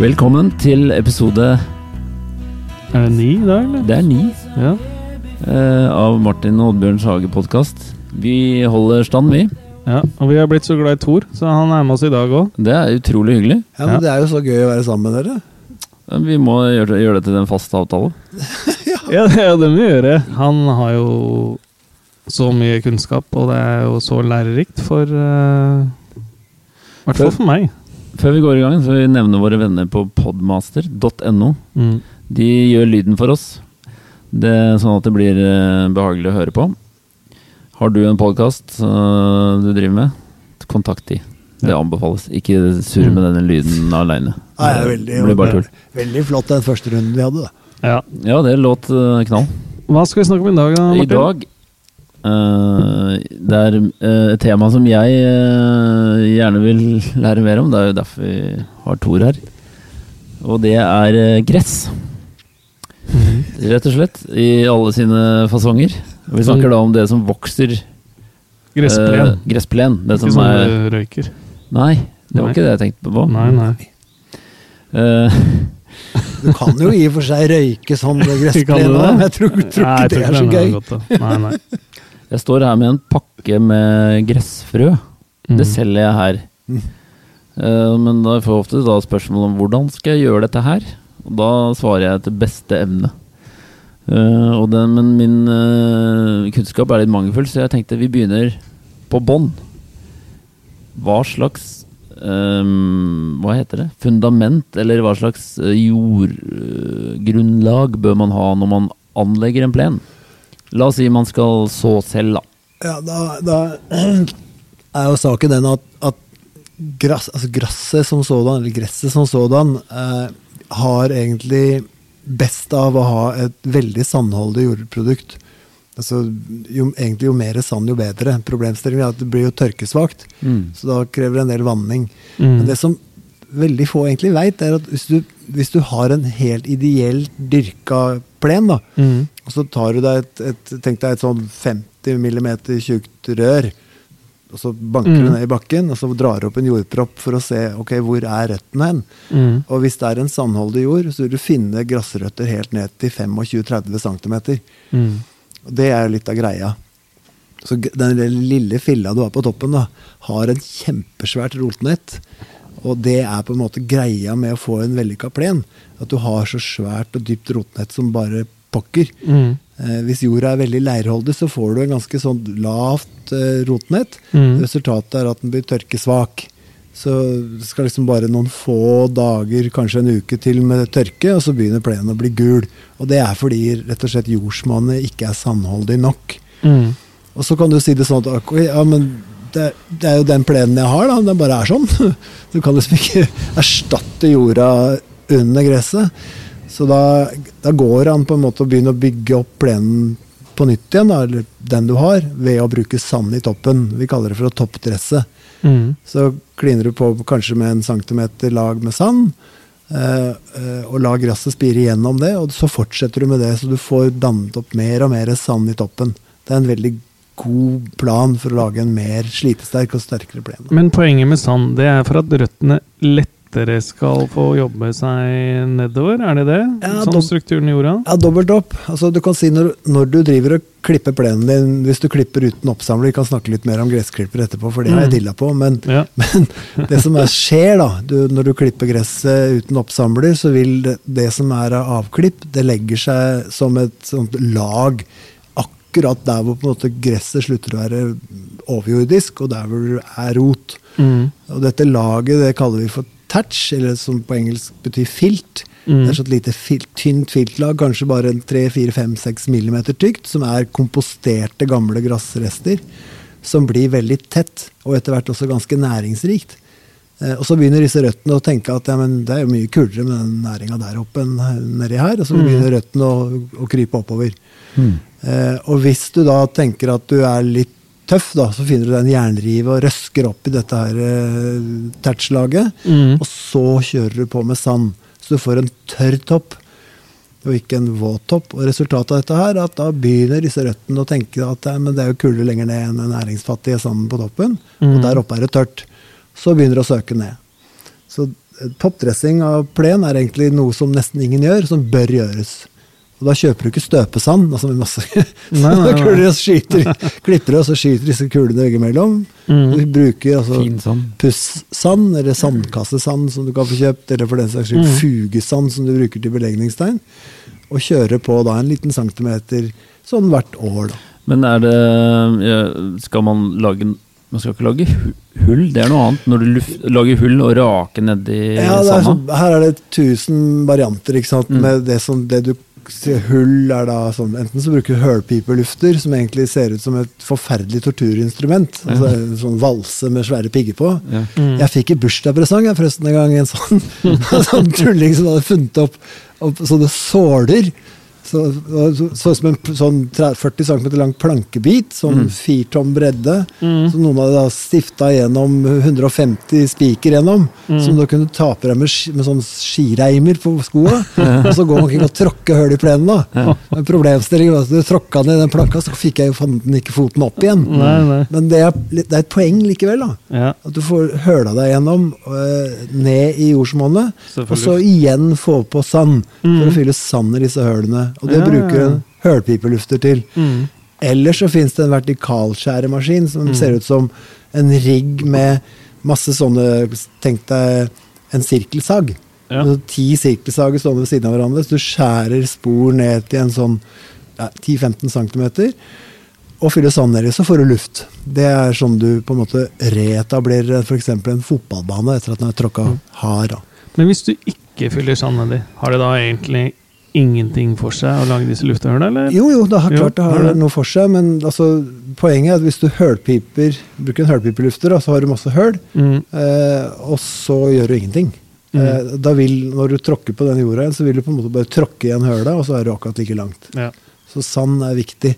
Velkommen til episode Er det ni i dag, eller? Det er ni Ja. eh, av Martin og Oddbjørns hage-podkast. Vi holder stand, vi. ja. Og vi har blitt så glad i Thor, så han er med oss i dag òg. Det er utrolig hyggelig. Ja, men Ja. Det er jo så gøy å være sammen med dere. Men Vi må gjøre, gjøre det til en fast avtale. Ja, det er jo det vi gjør. Han har jo så mye kunnskap, og det er jo så lærerikt for eh, I hvert fall for meg. Før vi går i gang, så vil vi nevne våre venner på podmaster.no. Mm. De gjør lyden for oss. Det er sånn at det blir eh, behagelig å høre på. Har du en podkast du driver med, kontakt de. Det Ja. anbefales. Ikke surr med denne lyden aleine. Det er veldig, blir bare tull. veldig flott den første runden vi hadde. da. Ja. Ja, det låt eh, knall. Hva skal vi snakke om i dag, da, I Martin? dag eh, Det er uh, et tema som jeg uh, gjerne vil lære mer om. Det er jo derfor vi har Tor her. Og det er gress, Mhm. rett og slett. I alle sine fasonger. Og Vi snakker da om det som vokser Gressplen. gressplen. Det Ikke som sånn er det røyker. Nei, det var Nei. ikke det jeg tenkte på. Nei, nei. Eh, Du kan jo i og for seg røyke sånn gressplen òg, men jeg tror, tror ikke det er så gøy. godt. Nei, nei. Jeg står her med en pakke med gressfrø. Det Mhm. selger jeg her. Mm. Eh, men da får jeg ofte da spørsmål om hvordan skal jeg gjøre dette her. Og da svarer jeg etter beste evne. Uh, og det, men min uh, kunnskap er litt mangelfull, så jeg tenkte vi begynner på bånn. Hva slags eh, Hva heter det? Fundament, eller hva slags eh, jordgrunnlag bør man ha når man anlegger en plen? La oss si man skal så selv, da. Ja, da, da er jo saken den at, at grass, altså gresset som sådan, eller gresset som sådan, eh, har egentlig best av å ha et veldig sandholdig jordprodukt. Altså, jo, egentlig jo mer sand, jo bedre. Problemstillingen er at det blir jo tørkesvakt, så da krever det en del vanning. Men Mm. det som veldig få egentlig veit, er at hvis du, hvis du har en helt ideelt dyrka plen, da, Mm. Og så tar du deg et, et tenk deg et sånn 50 mm tjukt rør, og så banker du Mm. ned i bakken, og så drar du opp en jordpropp for å se ok, hvor er røttene hen. Mm. Og hvis det er en sandholdig jord, så vil du finne grasrøtter helt ned til 25-30 cm. Mm. Og det er jo litt av greia. Så den lille filla du har på toppen, da, har en kjempesvært rotnett. Og det er på en måte greia med å få en vellykka plen. At du har så svært og dypt rotnett som bare pokker. Mm. Eh, hvis jorda er veldig leirholdig, så får du en ganske sånn lavt eh, rotnett. Mm. Resultatet er at den blir tørkesvak. Så det skal liksom bare noen få dager, kanskje en uke til med tørke, og så begynner plenen å bli gul. Og det er fordi rett og slett jordsmonnet ikke er sandholdig nok. Mm. Og så kan du si det sånn at okay, ja, men det, det er jo den plenen jeg har, da. Den bare er sånn. Du kan liksom ikke erstatte jorda under gresset. Så da, da går det an på en måte å begynne å bygge opp plenen på nytt igjen, da, eller den du har, ved å bruke sand i toppen. Vi kaller det for å toppdresse. Mm. Så kliner du på kanskje med en centimeter lag med sand, eh, eh, og la gresset spire gjennom det, og så fortsetter du med det, så du får dannet opp mer og mer sand i toppen. Det er en veldig god plan for å lage en mer slitesterk og sterkere plen. Men poenget med sand, det er for at røttene lettere skal få jobbe seg nedover, er det det? Ja, dob- strukturen i jorda? Ja, dobbelt opp. Altså, du kan si når, når du driver og klipper plenen din, hvis du klipper uten oppsamler, vi kan snakke litt mer om gressklipper etterpå, for det har jeg Mm. dilla på, men Ja. Men det som er, skjer da, du, når du klipper gresset uten oppsamler, så vil det, det som er av avklipp, det legger seg som et sånt lag akkurat der hvor på en måte gresset slutter å være overjordisk, og der hvor det er rot. Mm. Og dette laget det kaller vi for tatch, eller som på engelsk betyr filt. Mm. Det er så et lite fil, tynt filtlag, kanskje bare 3-4-5-6 millimeter tykt, som er komposterte gamle gressrester, som blir veldig tett, og etter hvert også ganske næringsrikt. Eh, og så begynner disse røttene å tenke at ja, men det er jo mye kulere med den næringa der oppe enn nedi her, og så Mm. begynner røttene å, å krype oppover. Eh, og hvis du da tenker at du er litt tøff, da, så finner du deg en jernrive og røsker opp i dette her eh, tertslaget, Mm. og så kjører du på med sand. Så du får en tørr topp, og ikke en våt topp. Og resultatet av dette her er at da begynner disse røttene å tenke at men det er jo kulere lenger ned enn den næringsfattige sanden på toppen, Mm. og der oppe er det tørt. Så begynner det å søke ned. Så toppdressing av plen er egentlig noe som nesten ingen gjør, som bør gjøres. Og da kjøper du ikke støpesand, altså med masse Nei, nei, kuler og skyter, klipper og så skyter disse kulene veggimellom. Mm. Du bruker altså pussand, eller sandkassesand som du kan få kjøpt, eller for den saks skyld Mm. fugesand som du bruker til belegningstegn, og kjøre på da en liten centimeter sånn hvert år. da. Men er det Skal man lage Man skal ikke lage hull, det er noe annet. Når du luft, lager hull og raker nedi Ja, sanda. sånn, her er det tusen varianter, ikke sant, Mm. med det som det du Hull er da sånn Enten så bruker du hølpipelufter, som egentlig ser ut som et forferdelig torturinstrument. Altså en sånn valse med svære pigger på. Ja. Mm. Jeg fikk i bursdagspresang forresten en gang en sånn, en sånn tulling som hadde funnet opp, opp sånne såler. Så så, så som en sånn 40 cm lang plankebit, sånn Mm. firtom bredde, Mm. som noen hadde da stifta gjennom 150 spiker gjennom, Mm. som du kunne ta på deg med, med sånn skireimer på skoa. og så går man ikke og tråkker hull i plenen, da. Ja. Problemstillingen var at du tråkka ned den planka, så fikk jeg jo fanden ikke foten opp igjen. Nei, nei. Men det er, det er et poeng likevel, da. Ja, At du får høla deg gjennom, øh, ned i jordsmonnet, og så igjen få på sand. For Mm. å fylle sand i disse hølene. Og det Ja, bruker en hølpipelufter til. Mm. Eller så fins det en vertikalskjæremaskin som Mm. ser ut som en rigg med masse sånne Tenk deg en sirkelsag. Ja. Altså Ti sirkelsager stående ved siden av hverandre, så du skjærer spor ned til en sånn ja, 10-15 cm. Og fyller sand nedi, så får du luft. Det er sånn du på en måte reetablerer f.eks. en fotballbane etter at den er tråkka Mm. hard. Men hvis du ikke fyller sand nedi, har det da egentlig ingenting for seg å lage disse luftørene, eller? Jo, jo, det har Jo, klart det har det. noe for seg, men altså, poenget er at hvis du hølpiper, bruker en hølpipelufter, så har du masse høl, Mm. eh, og så gjør du ingenting. Mm. Eh, da vil, når du tråkker på den jorda, igjen, så vil du på en måte bare tråkke igjen høla, og så er du akkurat like langt. Ja. Så sand er viktig.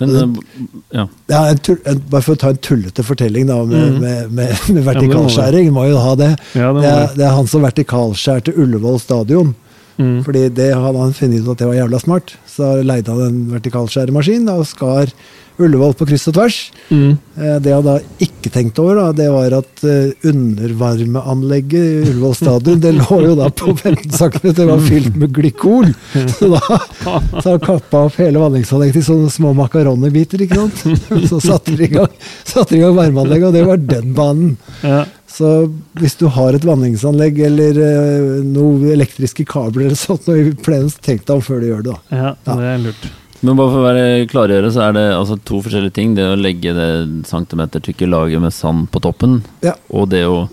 Men eh, ja. Ja, en tull, en, bare for å ta en tullete fortelling da, med, Mm. med, med, med Ja, må må jo ha det. Ja, det det, er, det. det er han som vertikalskjærte Ullevål stadion. Mm. Fordi det hadde han funnet ut at det var jævla smart. Så leide han en vertikalskjæremaskin og skar Ullevål på kryss og tvers. Mm. Eh, Det jeg da ikke tenkte over, da, det var at eh, undervarmeanlegget i Ullevål stadion det lå jo da på 15 cm det var fylt med glykol. Så da så kappa opp hele vanningsanlegget til sånne små makaronibiter. ikke sant? Så satte de i gang, satte i gang varmeanlegget, og det var den banen. Ja. Så hvis du har et vanningsanlegg eller eh, noe elektriske kabler eller sånt i plenen, tenk deg om før du gjør det. da. ja, det er lurt. Men bare for å være klargjøre, så er det altså to forskjellige ting. Det å legge det centimetertykke laget med sand på toppen, Ja. og det å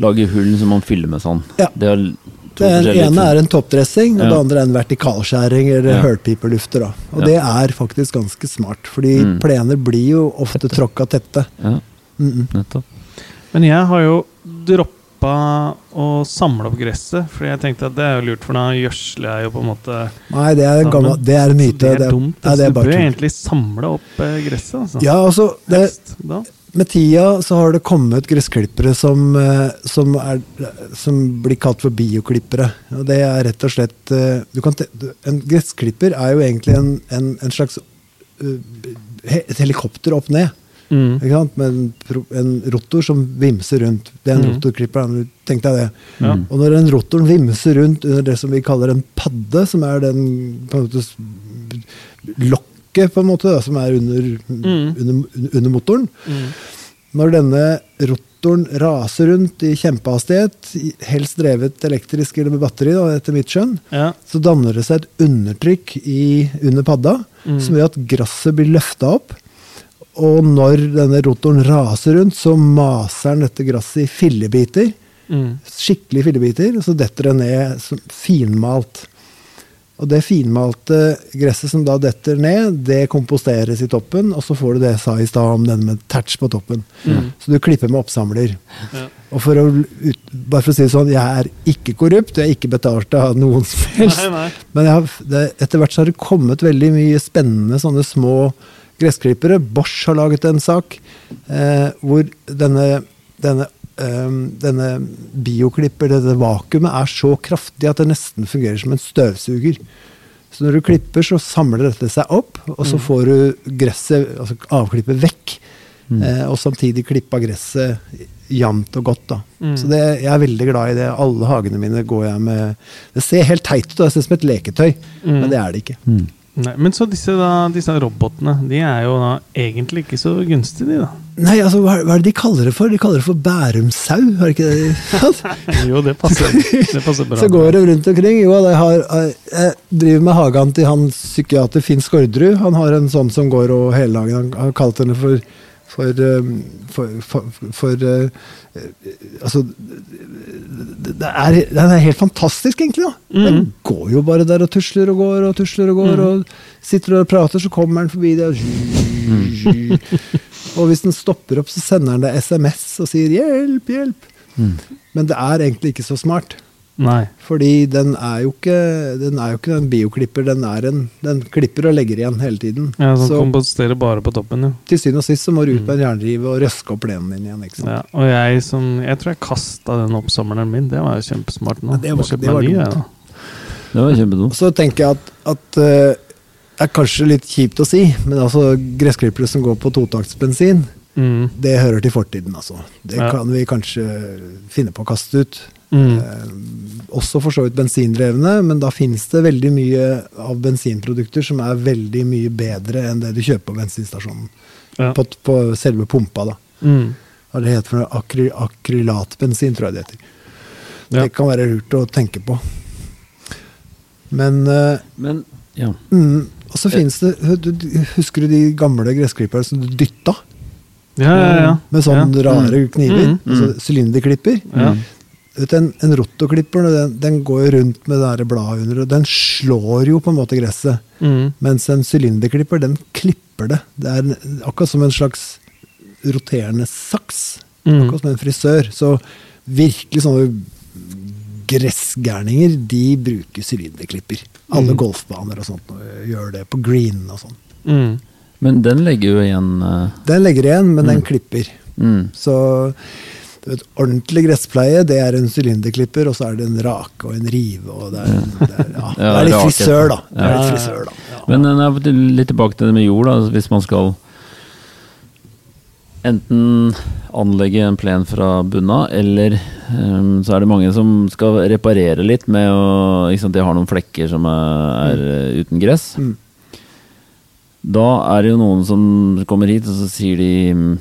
lage hull som man fyller med sand. Ja. Det er to Det forskjellige ene ting. er en toppdressing, og Ja. det andre er en vertikalskjæring eller Ja. hølpipelufter. Og Ja. det er faktisk ganske smart, fordi Mm. plener blir jo ofte tråkka tette. Ja, Mm -mm. nettopp. Men jeg har jo droppa å samle opp gresset, fordi jeg tenkte at det er jo lurt, for da gjødsler jeg jo på en måte Nei, det er en, gammel, det er en Så myte. Det er dumt. Nei, Altså, det er du bør egentlig samle opp eh, gresset. Altså. Ja, altså, det, Helst, med tida så har det kommet gressklippere som, eh, som, er, som blir kalt for bioklippere. Og det er rett og slett eh, du kan te, En gressklipper er jo egentlig en, en, en slags et helikopter opp ned. Mm. Ikke sant? Med en rotor som vimser rundt. Det er en mm. rotorklipper. Tenk deg det. Ja. Mm. Og når den rotoren vimser rundt under det som vi kaller en padde, som er den på en måte, lokket på en måte, da, som er under, Mm. under, under motoren Mm. Når denne rotoren raser rundt i kjempehastighet, helst drevet elektrisk eller med batteri, da, etter mitt skjønn, Ja. så danner det seg et undertrykk i, under padda Mm. som gjør at gresset blir løfta opp. Og når denne rotoren raser rundt, så maser den dette gresset i fillebiter. Mm. Skikkelig fillebiter, og så detter det ned som finmalt. Og det finmalte gresset som da detter ned, det komposteres i toppen, og så får du det jeg sa i stad om den med tatch på toppen. Mm. Så du klipper med oppsamler. Ja. Og for å, ut, bare for å si det sånn, jeg er ikke korrupt, jeg er ikke betalt av noen som helst. Nei, nei. Men jeg har, det, etter hvert så har det kommet veldig mye spennende sånne små gressklippere. Bosch har laget en sak eh, hvor denne, denne, eh, denne bioklipper, dette vakuumet, er så kraftig at det nesten fungerer som en støvsuger. Så når du klipper, så samler dette seg opp, og så Mm. får du gresset, altså avklippet vekk. Mm. Eh, og samtidig klippa gresset jevnt og godt. da. Mm. Så det, jeg er veldig glad i det. Alle hagene mine går jeg med Det ser helt teit ut, det ser ut som et leketøy, Mm. men det er det ikke. Nei, men så disse, da, disse robotene, de er jo da egentlig ikke så gunstige, de, da. Nei, altså, hva, hva er det de kaller det for? De kaller det for bærumsau, det ikke det? Jo, det passer, det passer bra. Så går det rundt omkring. Jo, jeg, har, jeg driver med hagen til han psykiater Finn Skårderud. Han har en sånn som går og hele dagen Han har kalt henne for for, um, for, for, for uh, uh, Altså det det er, Den er helt fantastisk, egentlig. da. Den Mhm. går jo bare der og tusler og går og tusler og går. Mm. Og sitter og prater, så kommer den forbi det. Og hvis den stopper opp, så sender den deg SMS og sier 'hjelp, hjelp'. Mm. Men det er egentlig ikke så smart. Nei. Fordi den er jo ikke, den er jo ikke en bioklipper, den, er en, den klipper og legger igjen hele tiden. Ja, Den så komposterer bare på toppen, ja. til syvende og sist så må du ut med en jernrive og røske opp plenen din igjen. ikke sant? ja. Og jeg som Jeg tror jeg kasta den oppsamleren min. Det var jo kjempesmart nå. Ja, det var- det var ny, dumt. Det var kjempedumt. Så tenker jeg at, at eh, det er kanskje litt kjipt å si, men altså gressklippere som går på totaktsbensin, Mm. det hører til fortiden, altså. Det Ja. kan vi kanskje finne på å kaste ut. Mm. Eh, også for så vidt bensindrevne, men da finnes det veldig mye av bensinprodukter som er veldig mye bedre enn det du kjøper på bensinstasjonen. Ja. På, på selve pumpa, da. Mm. Hva det heter for noe? Akry, akrylatbensin, tror jeg det heter. Ja. Det kan være lurt å tenke på. Men eh, Men ja. mm, Og så finnes det Husker du de gamle gressklipperne som du dytta? Ja, ja, ja. Med sånne ja. rare kniver? Mm, Altså sylinderklipper? Vet en, en rotoklipper den, den går jo rundt med det bladet under, og den slår jo på en måte gresset. Mm. Mens en sylinderklipper, den klipper det. Det er akkurat som en slags roterende saks. Mm. Akkurat som en frisør. Så virkelig sånne gressgærninger, de bruker sylinderklipper. Alle Mm. golfbaner og sånt og gjør det, på green og sånn. Mm. Men den legger jo igjen uh... Den legger igjen, men den Mm. klipper. mm. Så du vet, ordentlig gresspleie, det er en sylinderklipper, og så er det en rake og en rive, og det er, det er, ja, det er litt frisør, da. Det er litt frisør, da. Ja. Men eh, litt tilbake til det med jord. Da. Altså, Hvis man skal enten anlegge en plen fra bunna, eller um, så er det mange som skal reparere litt med å sant, De har noen flekker som er, er mm. uten gress. Mm. Da er det jo noen som kommer hit, og så sier de mm,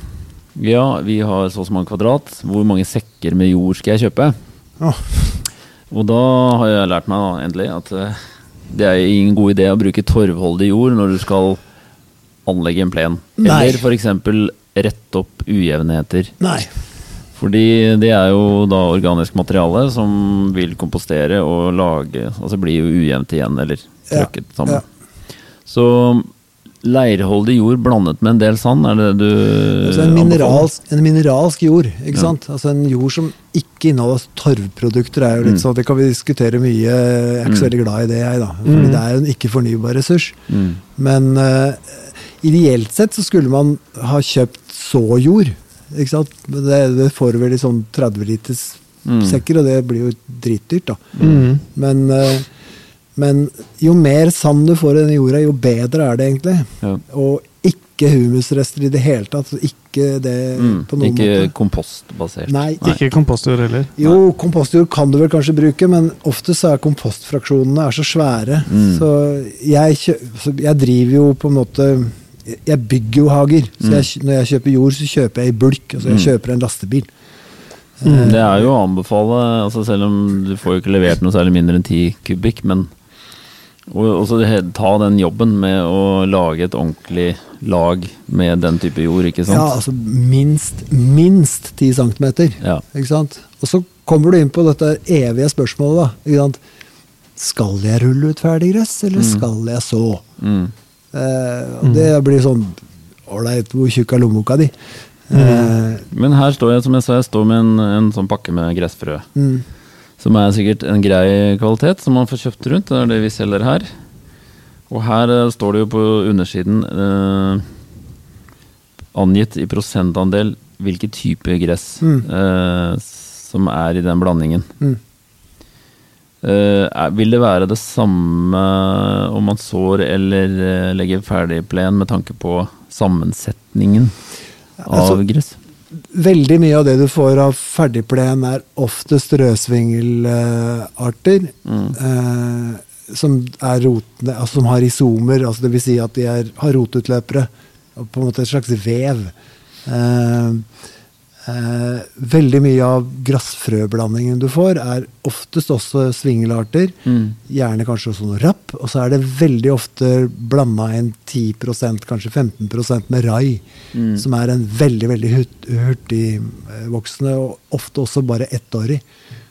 Ja, vi har så og så mange kvadrat. Hvor mange sekker med jord skal jeg kjøpe? Oh. Og da har jeg lært meg da, endelig at eh, det er ingen god idé å bruke torvholdig jord når du skal anlegge en plen. Eller f.eks. rette opp ujevnheter. Nei. Fordi det er jo da organisk materiale som vil kompostere og lage Altså blir jo ujevnt igjen, eller Ja, trøkket sammen. ja. Så leirholdig jord blandet med en del sand, er det det du Altså en, mineralsk, en mineralsk jord, ikke Ja. sant? Altså en jord som ikke inneholder torvprodukter, er jo litt Mm. sånn, det kan vi diskutere mye. Jeg er ikke så Mm. veldig glad i det, jeg, da. Fordi Mm. det er jo en ikke-fornybar ressurs. Mm. Men uh, ideelt sett så skulle man ha kjøpt såjord, ikke sant? Det, det får vel i sånn 30 liters Mm. sekker, og det blir jo dritdyrt, da. Mm. Men, eh, men jo mer sand du får i den jorda, jo bedre er det egentlig. Ja. Og ikke humusrester i det hele tatt. så Ikke det Mm. på noen Ikke måte. kompostbasert. Nei, Ikke kompostjord heller. Jo, kompostjord kan du vel kanskje bruke, men ofte så er kompostfraksjonene er så svære. Mm. Så, jeg kjø, så jeg driver jo på en måte Jeg bygger jo hager. Så jeg, når jeg kjøper jord, så kjøper jeg i bulk. Altså jeg Mm. kjøper en lastebil. Mm. Det er jo å anbefale, altså selv om du får jo ikke levert noe særlig mindre enn 10 kubikk, men og også ta den jobben med å lage et ordentlig lag med den type jord, ikke sant? Ja, altså minst, minst 10 centimeter. Ja. Ikke sant? Og så kommer du inn på dette evige spørsmålet, da. Ikke sant? Skal jeg rulle ut ferdig gress, eller Mm. skal jeg så? Mm. Eh, og det blir sånn Ålreit, hvor tjukk er lommeboka di? Mm. Eh, Men her står jeg, som jeg sa, jeg står med en, en sånn pakke med gressfrø. mm, Som er sikkert en grei kvalitet, som man får kjøpt rundt. Det er det vi selger her. Og her uh, står det jo på undersiden uh, angitt i prosentandel hvilken type gress Mm. uh, som er i den blandingen. mm. Er- vil det være det samme om man sår eller legger ferdig plen med tanke på sammensetningen av Altså, gress? Veldig mye av det du får av ferdigplen, er oftest rødsvingelarter. Eh, som er rotende, altså som har isomer, altså det vil si at de er, har rotutløpere. og På en måte et slags vev. Eh, eh, veldig mye av gressfrøblandingen du får, er oftest også svingelarter. Mm. Gjerne kanskje også noe rapp. Og så er det veldig ofte blanda inn 10% kanskje 15% med rai. Mm. Som er en veldig veldig hurt- hurtigvoksende, og ofte også bare ettårig,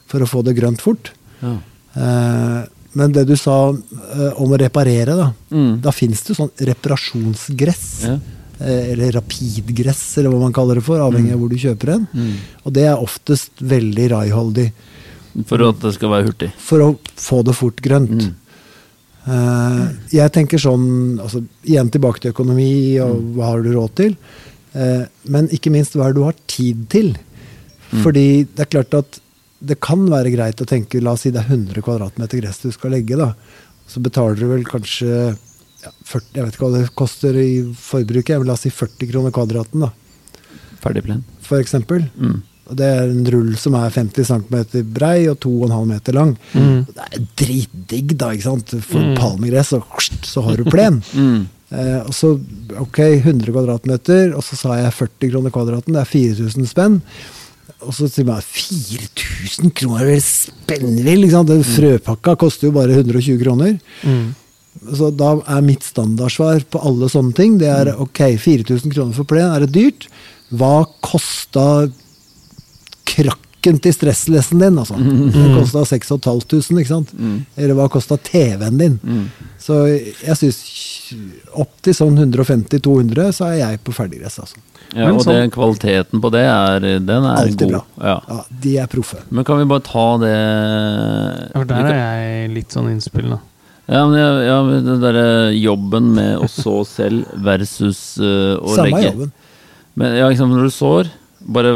for å få det grønt fort. Ja. Eh, men det du sa eh, om å reparere, da. Mm. Da fins det sånn reparasjonsgress. Ja. Eh, Eller rapidgress, eller hva man kaller det for, avhengig av hvor du kjøper en. Mm. Og det er oftest veldig raiholdig For at det skal være hurtig. for å få det fort grønt. Mm. Uh, jeg tenker sånn altså, Igjen tilbake til økonomi, og Mm. hva har du råd til? Uh, men ikke minst hva er det du har tid til? Mm. Fordi det er klart at det kan være greit å tenke La oss si det er 100 kvadratmeter gress du skal legge. da. Så betaler du vel kanskje ja, 40, Jeg vet ikke hva det koster i forbruket, men la oss si 40 kroner kvadraten, da, Ferdigplen. for eksempel. Mm. Og det er en rull som er 50 cm brei og 2,5 meter lang. Mm. Det er dritdigg, da. ikke sant? For Mm. palmegress, og så har du plen. Mm. eh, og så, ok, 100 kvadratmeter, og så sa jeg 40 kroner kvadraten. Det er 4000 spenn. Og så sier man 4000 kroner, er spennvill? frøpakka koster jo bare 120 kroner. Mm. Så da er mitt standardsvar på alle sånne ting det er ok, 4000 kroner for plen, er det dyrt? Hva kosta krakken til stresslessen din, altså? Den kosta 6500, ikke sant? Mm. Eller hva kosta TV-en din? Mm. Så jeg syns opp til sånn 150-200, så er jeg på ferdiggress, altså. Ja, og sånn- det, kvaliteten på det er, den er Alltid god. bra. Ja. Ja, de er proffe. Men kan vi bare ta det Ja, For der er jeg litt sånn innspill, da. Ja, men jeg- ja, den derre jobben med å så selv versus uh, å Samme legge jobben. Men ja, liksom, når du sår bare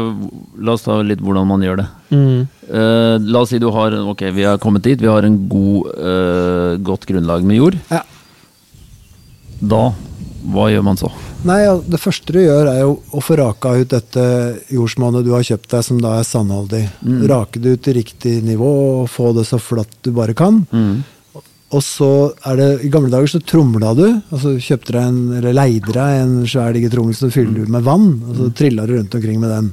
La oss ta litt hvordan man gjør det. Mm. Uh, la oss si du har Ok, vi har kommet dit. Vi har en god, uh, godt grunnlag med jord. Ja. Da Hva gjør man så? Nei, Det første du gjør, er jo å få raka ut dette jordsmonnet du har kjøpt deg, som da er sandholdig. Mm. Rake det ut til riktig nivå og få det så flatt du bare kan. Mm. Og så er det I gamle dager så tromla du. altså Kjøpte deg en, eller leide deg en svær digetrommel som du fyller med vann. Og så trilla du rundt omkring med den.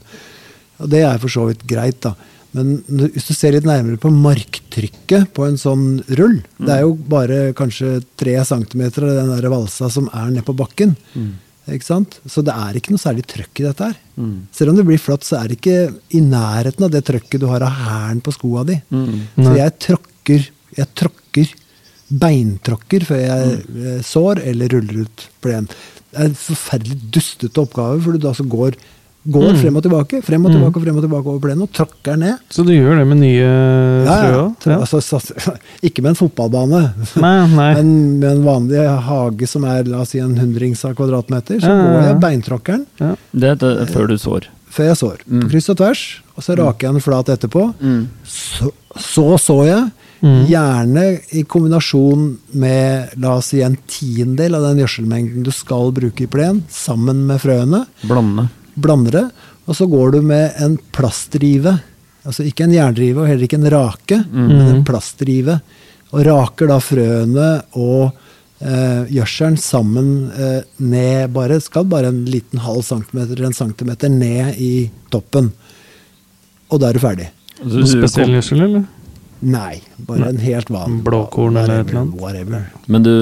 Og det er for så vidt greit, da. Men hvis du ser litt nærmere på marktrykket på en sånn rull Det er jo bare kanskje tre centimeter av den der valsa som er ned på bakken. Ikke sant? Så det er ikke noe særlig trøkk i dette her. Mm. Selv om det blir flatt, så er det ikke i nærheten av det trøkket du har av hælen på skoa di. Mm. Så jeg tråkker, jeg tråkker, beintråkker før jeg eh, sår eller ruller ut plen. Det er en forferdelig dustete oppgave, for du da så går, går Mm. frem og tilbake, frem og tilbake og frem og tilbake over plenen og tråkker ned. Så du gjør det med nye Ja, frø ja. òg? Ja. Altså, ikke med en fotballbane, Nei, nei. men med en vanlig hage som er la oss si en hundrings av kvadratmeter, så Ja, ja, går jeg beintråkkeren Ja. Det er før du sår. før jeg sår. Mm. På kryss og tvers, og så raker jeg den flat etterpå. Mm. Så, så så jeg, Mm. gjerne i kombinasjon med la oss si en tiendedel av den gjødselmengden du skal bruke i plen, sammen med frøene. Blande. Blander det, og så går du med en plastrive. Altså ikke en jerndrive og heller ikke en rake, men en plastrive. Og raker da frøene og eh, gjødselen sammen eh, ned bare Skal bare en liten halv centimeter eller en centimeter ned i toppen. Og da er du ferdig. Så Noe du spesiell gjødsel, eller? Nei, bare en helt vanlig Blåkorn eller et eller annet? Whatever. Men du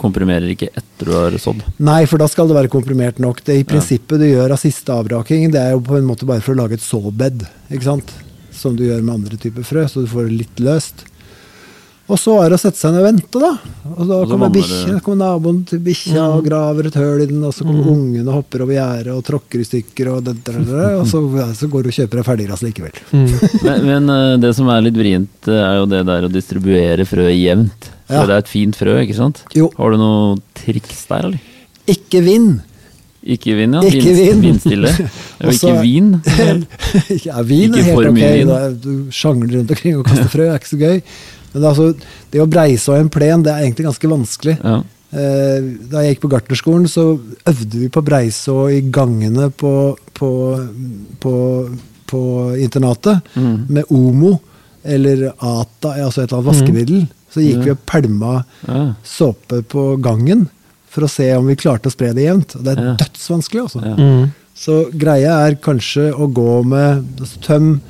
komprimerer ikke etter du har sådd? Nei, for da skal det være komprimert nok. Det i prinsippet du gjør av siste avraking, det er jo på en måte bare for å lage et såbed, ikke sant? Som du gjør med andre typer frø, så du får det litt løst. Og så er det å sette seg ned og vente, da. Og da Og kommer bikkja, kommer naboen til bikkja og graver et høl i den, og så kommer ungen og hopper over gjerdet og tråkker i stykker, og, det, det, det, og så, så går du og kjøper deg ferdiggrass likevel. Mm. Men, men eh, det som er litt vrient, eh, er jo det der å distribuere frø jevnt. For Ja. det er et fint frø, ikke sant? Jo. Har du noe triks der, eller? Ikke vinn! Ikke vin, ja. Ikke Vin- vin. Vindstille. Ja, ikke vin. ja, vin er helt ok. vin. Du sjangler rundt omkring og kaster frø, er ikke så gøy. Men altså, det å breise av en plen, det er egentlig ganske vanskelig. Ja. Eh, Da jeg gikk på gartnerskolen, så øvde vi på breiså i gangene på, på, på, på internatet Mm. med Omo eller Ata, altså et eller annet vaskemiddel. Så gikk vi og pælma Ja. såpe på gangen for å se om vi klarte å spre det jevnt. Og det er Ja. dødsvanskelig, altså. Ja. Mm. Så greia er kanskje å gå med altså, Tøm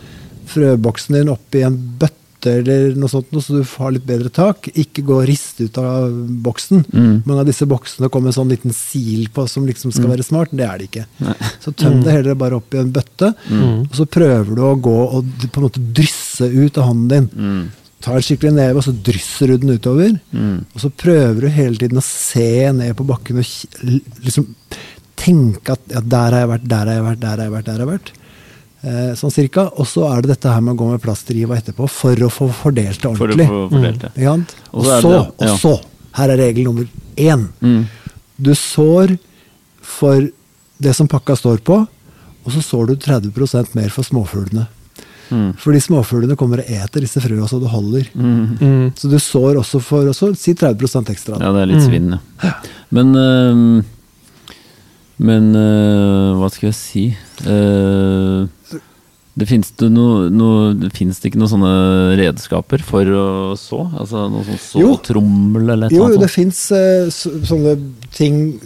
frøboksen din oppi en bøtte eller noe sånt, så du har litt bedre tak. Ikke gå og riste ut av boksen. Mm. Mange av disse boksene kommer med sånn liten sil på som liksom skal være smart. Det er det ikke. Nei. Så tøm det heller bare opp i en bøtte, Mm. og så prøver du å gå og på en måte drysse ut av hånden din. Mm. Ta en skikkelig neve, og så drysser du den utover. Mm. Og så prøver du hele tiden å se ned på bakken og liksom tenke at ja, der har jeg vært, der har jeg vært, der har jeg vært. der har jeg vært. Eh, sånn cirka. Og så er det dette her med å gå med plasterriva etterpå for å få fordelt det ordentlig. For å få fordelt det. Mm. Og så det- ja. og så, her er regel nummer én. Mm. Du sår for det som pakka står på, og så sår du 30% mer for småfuglene. Mm. Fordi småfuglene kommer og eter disse frøa så det holder. Mm. Så du sår også for også, si 30% ekstra. Ja, det er litt Mm. svinn, ja. Men øhm, Men uh, hva skal jeg si uh, Det finnes det no, no, det ikke noen sånne redskaper for å så? Altså noe sånn såtrommel eller et Jo, jo, det fins sånne ting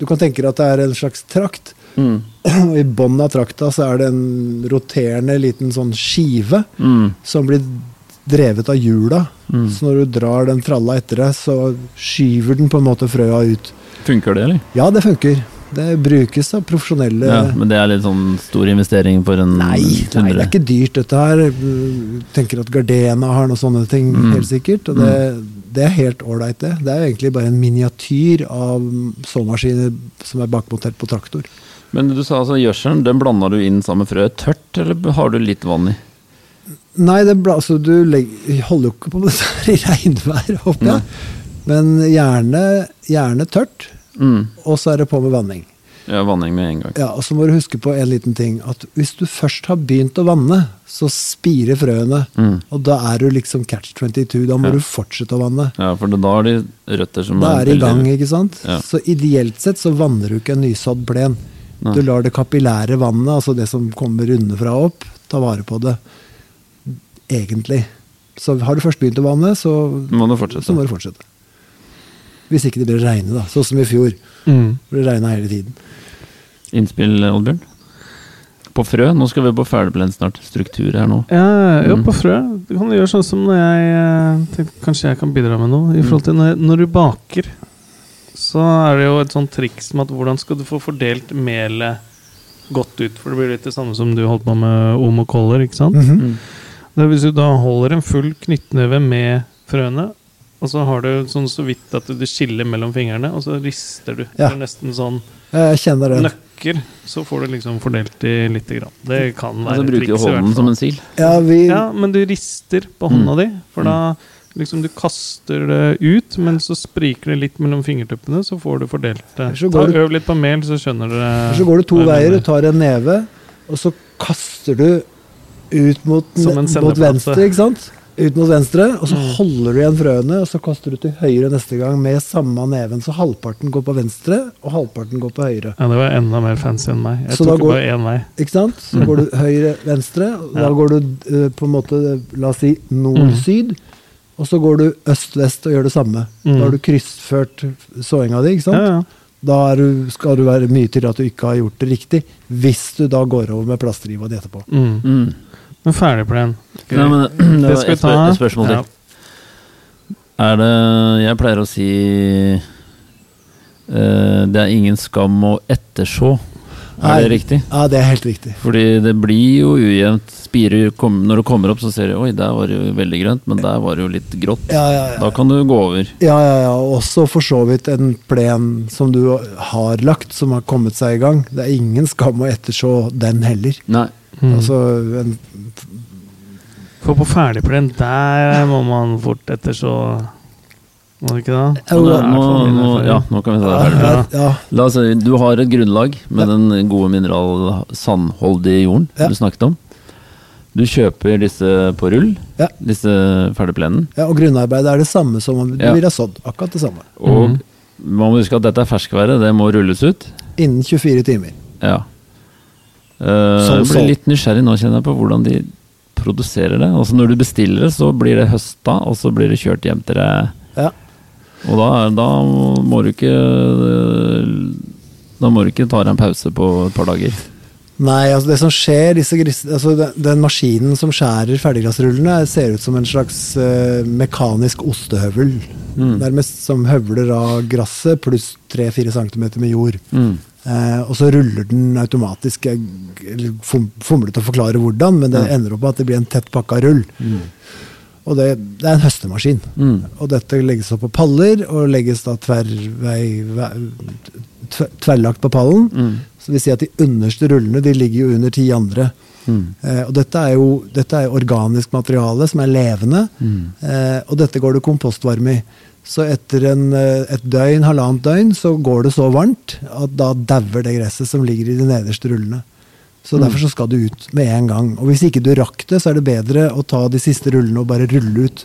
Du kan tenke deg at det er en slags trakt. Mm. Og i bunnen av trakta så er det en roterende liten sånn skive Mm. som blir drevet av hjula. Mm. Så når du drar den tralla etter deg, så skyver den på en måte frøa ut. Funker det, eller? Ja, det funker. Det brukes av profesjonelle Ja, men det er litt sånn stor investering for en Nei, nei, det er ikke dyrt dette her. Tenker at Gardena har noen sånne ting, Mm. helt sikkert. Og det, det er helt ålreit, det. Det er jo egentlig bare en miniatyr av såmaskiner som er bakmontert på traktor. Men du sa altså gjødselen, den blanda du inn sammen med frøet tørt, eller har du litt vann i? Nei, det ble, altså, du legger, holder jo ikke på med dette her i regnvær, håper jeg. Men gjerne, gjerne tørt, Mm. og så er det på med vanning. Ja, vanning med en gang. Ja, og så må du huske på en liten ting. At hvis du først har begynt å vanne, så spirer frøene. Mm. Og da er du liksom catch 22. Da må Ja. du fortsette å vanne. Ja, for da har de røtter som Da er det i gang, ikke sant? Ja. Så ideelt sett så vanner du ikke en nysådd plen. Nei. Du lar det kapillære vannet, altså det som kommer underfra og opp, ta vare på det. Egentlig. Så har du først begynt å vanne, så, Må du fortsette. så må du fortsette. Hvis ikke det blir regne, da. Sånn som i fjor. Mm. Det regna hele tiden. Innspill, Oddbjørn? På frø? Nå skal vi på ferdigblend snart. Struktur her nå. Ja, ja, Mm. på frø. Du kan gjøre sånn som når jeg tenker, tenkte Kanskje jeg kan bidra med noe. I forhold til når, når du baker, så er det jo et sånt triks med at hvordan skal du få fordelt melet godt ut? For det blir litt det samme som du holdt på med om og koller, ikke sant? Mhm. Mm. Det er hvis du da holder en full knyttneve med frøene, og så har du sånn så vidt at du skiller mellom fingrene, og så rister du. Ja. Det er nesten sånn Jeg kjenner det. nøkker, så får du liksom fordelt de lite grann. Det kan Og være så bruker du triks hvert hånden som en sil. Ja, vi, Ja, men du rister på hånda di, for da liksom du kaster det ut, men så spriker det litt mellom fingertuppene, så får du fordelt det. Ta går du- Øv litt på mel, så skjønner dere så går du to veier. Du tar en neve, og så kaster du ut mot, mot venstre, ikke sant? Ut mot venstre, og så Mm. holder du igjen frøene, og så kaster du til høyre neste gang med samme neven. Så halvparten går på venstre, og halvparten går på høyre. Ja, det var enda mer fancy enn meg. Jeg Så tok går- bare én vei. Ikke sant? Så Mm. går du høyre-venstre, og da går du eh, på en måte, la oss si, nord-syd. Og så går du øst-vest og gjør det samme. Mm. Da har du kryssført såinga di, ikke sant? Ja, ja. Da er du, skal du være mye til at du ikke har gjort det riktig, hvis du da går over med plasterriva di etterpå. Mm. Mm. Men den. Nei, men, det Det var skal vi et, spør ta. et spørsmål til. Ja. Er det Jeg pleier å si uh, Det er ingen skam å etterså. Er det riktig? Ja, det er helt riktig. Fordi det blir jo ujevnt. Spirer kom, Når du kommer opp, så ser du Oi, der var det jo veldig grønt, men der var det jo litt grått. Ja, ja, ja. Da kan du gå over. Ja, ja, ja. Også for så vidt en plen som du har lagt, som har kommet seg i gang. Det er ingen skam å etterså den heller. Nei. Mm. Altså, en, For på ferdigplen, der må man fort etter så Må du ikke det? Så da, nå, nå, ja, nå kan vi ta det ja, ferdig. ja, La oss si, Du har et grunnlag med den gode mineral-sandholdige jorden Ja. du snakket om. Du kjøper disse på rull, Ja. disse ferdigplenene. ja, og grunnarbeidet er det samme som om du Ja. ville ha sådd. Akkurat det samme. Og mm. Man må huske at dette er ferskværet, det må rulles ut. Innen 24 timer. Ja. Eh, Sånn, jeg blir litt nysgjerrig nå, kjenner jeg, på hvordan de produserer det. Altså Når du bestiller det, så blir det høsta, og så blir det kjørt hjem til deg. Ja. Og da, da må du ikke Da må du ikke ta deg en pause på et par dager. Nei, altså det som skjer, disse gris, altså den, den maskinen som skjærer ferdiggrasrullene, ser ut som en slags uh, mekanisk ostehøvel. Mm. Nærmest som høvler av gresset pluss 3-4 cm med jord. Mm. Eh, og så ruller den automatisk. Jeg fomlet å forklare hvordan, men det Ja. ender opp med at det blir en tett pakka rull. Og det, det er en høstemaskin. Mm. Og dette legges opp på paller, og legges da tverrvei, tver- tverrlagt på pallen. Mm. Så det vil si at de underste rullene de ligger jo under ti andre. Mm. Eh, og dette er jo dette er organisk materiale som er levende, Mm. eh, og dette går det kompostvarme i. Så etter en, eh, et døgn, halvannet døgn, så går det så varmt at da dauer det gresset som ligger i de nederste rullene. Så Mm. derfor så skal du ut med en gang. Og hvis ikke du rakk det, så er det bedre å ta de siste rullene og bare rulle ut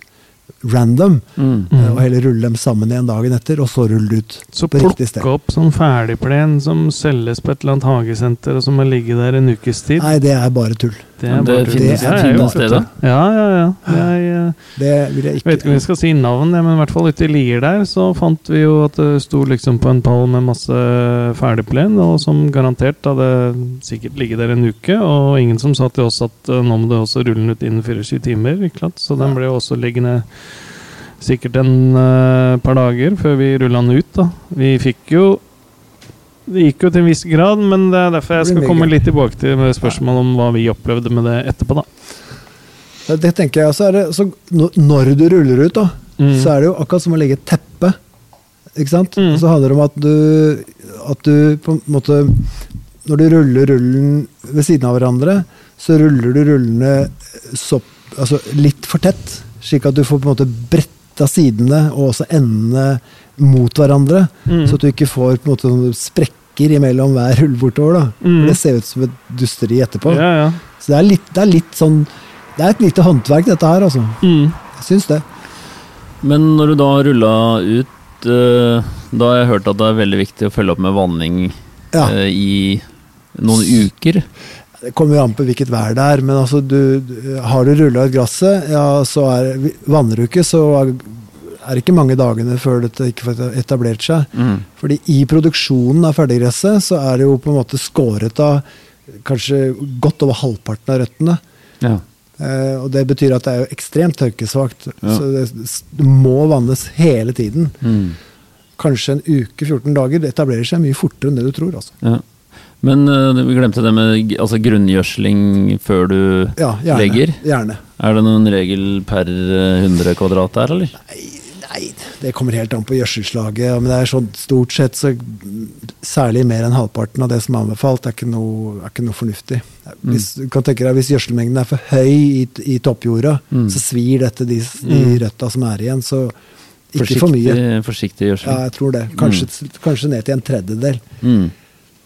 random. Mm. eh, Og heller rulle dem sammen igjen dagen etter, og så rulle ut Så på riktig sted. plukke opp sånn ferdigplen som selges på et eller annet hagesenter, og som har ligget der en ukes tid. Nei, det er bare tull. Det er det bare tull. finnes- jeg det, det. Ja, ja, ja. Jeg eh, Det vil jeg ikke vet ikke om jeg skal si navn, men i hvert fall ute i Lier der så fant vi jo at det sto liksom på en pall med masse ferdigplen, og som garantert hadde sikkert ligget der en uke, og ingen som sa til oss at eh, nå må du også rulle den ut innen 24 timer, ikke sant? Så den ble jo også liggende sikkert en uh, par dager før vi rulla den ut, da. Vi fikk jo det gikk jo til en viss grad, men det er derfor jeg skal komme litt tilbake til spørsmålet om hva vi opplevde med det etterpå, da. Det, tenker jeg også er det, så når- Når du ruller ut, da, Mm. så er det jo akkurat som å legge et teppe. Ikke sant? Mm. Så handler det om at du, at du på en måte Når du ruller rullen ved siden av hverandre, så ruller du rullene så, altså litt for tett, slik at du får på en måte bretta sidene og også endene mot hverandre. Mm. Så at du ikke får på en måte sprekker imellom hver hull bortover. da. Mm. Det ser ut som et dusteri etterpå. Ja, ja. Så det er, litt, det er litt sånn Det er et lite håndverk, dette her, altså. Mm. Jeg syns det. Men når du da har rulla ut eh, Da har jeg hørt at det er veldig viktig å følge opp med vanning Ja. eh, i noen uker. Det kommer jo an på hvilket vær det er, men altså du, du Har du rulla ut gresset, ja, så er Vanner du ikke, så er er det ikke mange dagene før dette ikke får etablert seg. Mm. Fordi i produksjonen av ferdiggresset så er det jo på en måte skåret av kanskje godt over halvparten av røttene. Ja. Eh, og det betyr at det er jo ekstremt tørkesvakt. Ja. Så det, det må vannes hele tiden. Mm. Kanskje en uke, 14 dager. Det etablerer seg mye fortere enn det du tror. altså. Ja. Men uh, vi glemte det med altså grunngjødsling før du Ja, gjerne. legger. gjerne. Er det noen regel per eh, 100 kvadrat der, eller? Nei, nei, det kommer helt an på gjødselslaget. Men det er sånn stort sett så Særlig mer enn halvparten av det som er anbefalt, er ikke noe, er ikke noe fornuftig. Hvis, du kan tenke deg, hvis gjødselmengden er for høy i, i toppjorda, Mm. så svir dette de, de Mm. røtta som er igjen. Så ikke for mye. Forsiktig, gjødsel. Ja, jeg tror det. Kanskje, kanskje ned til en tredjedel. Mm.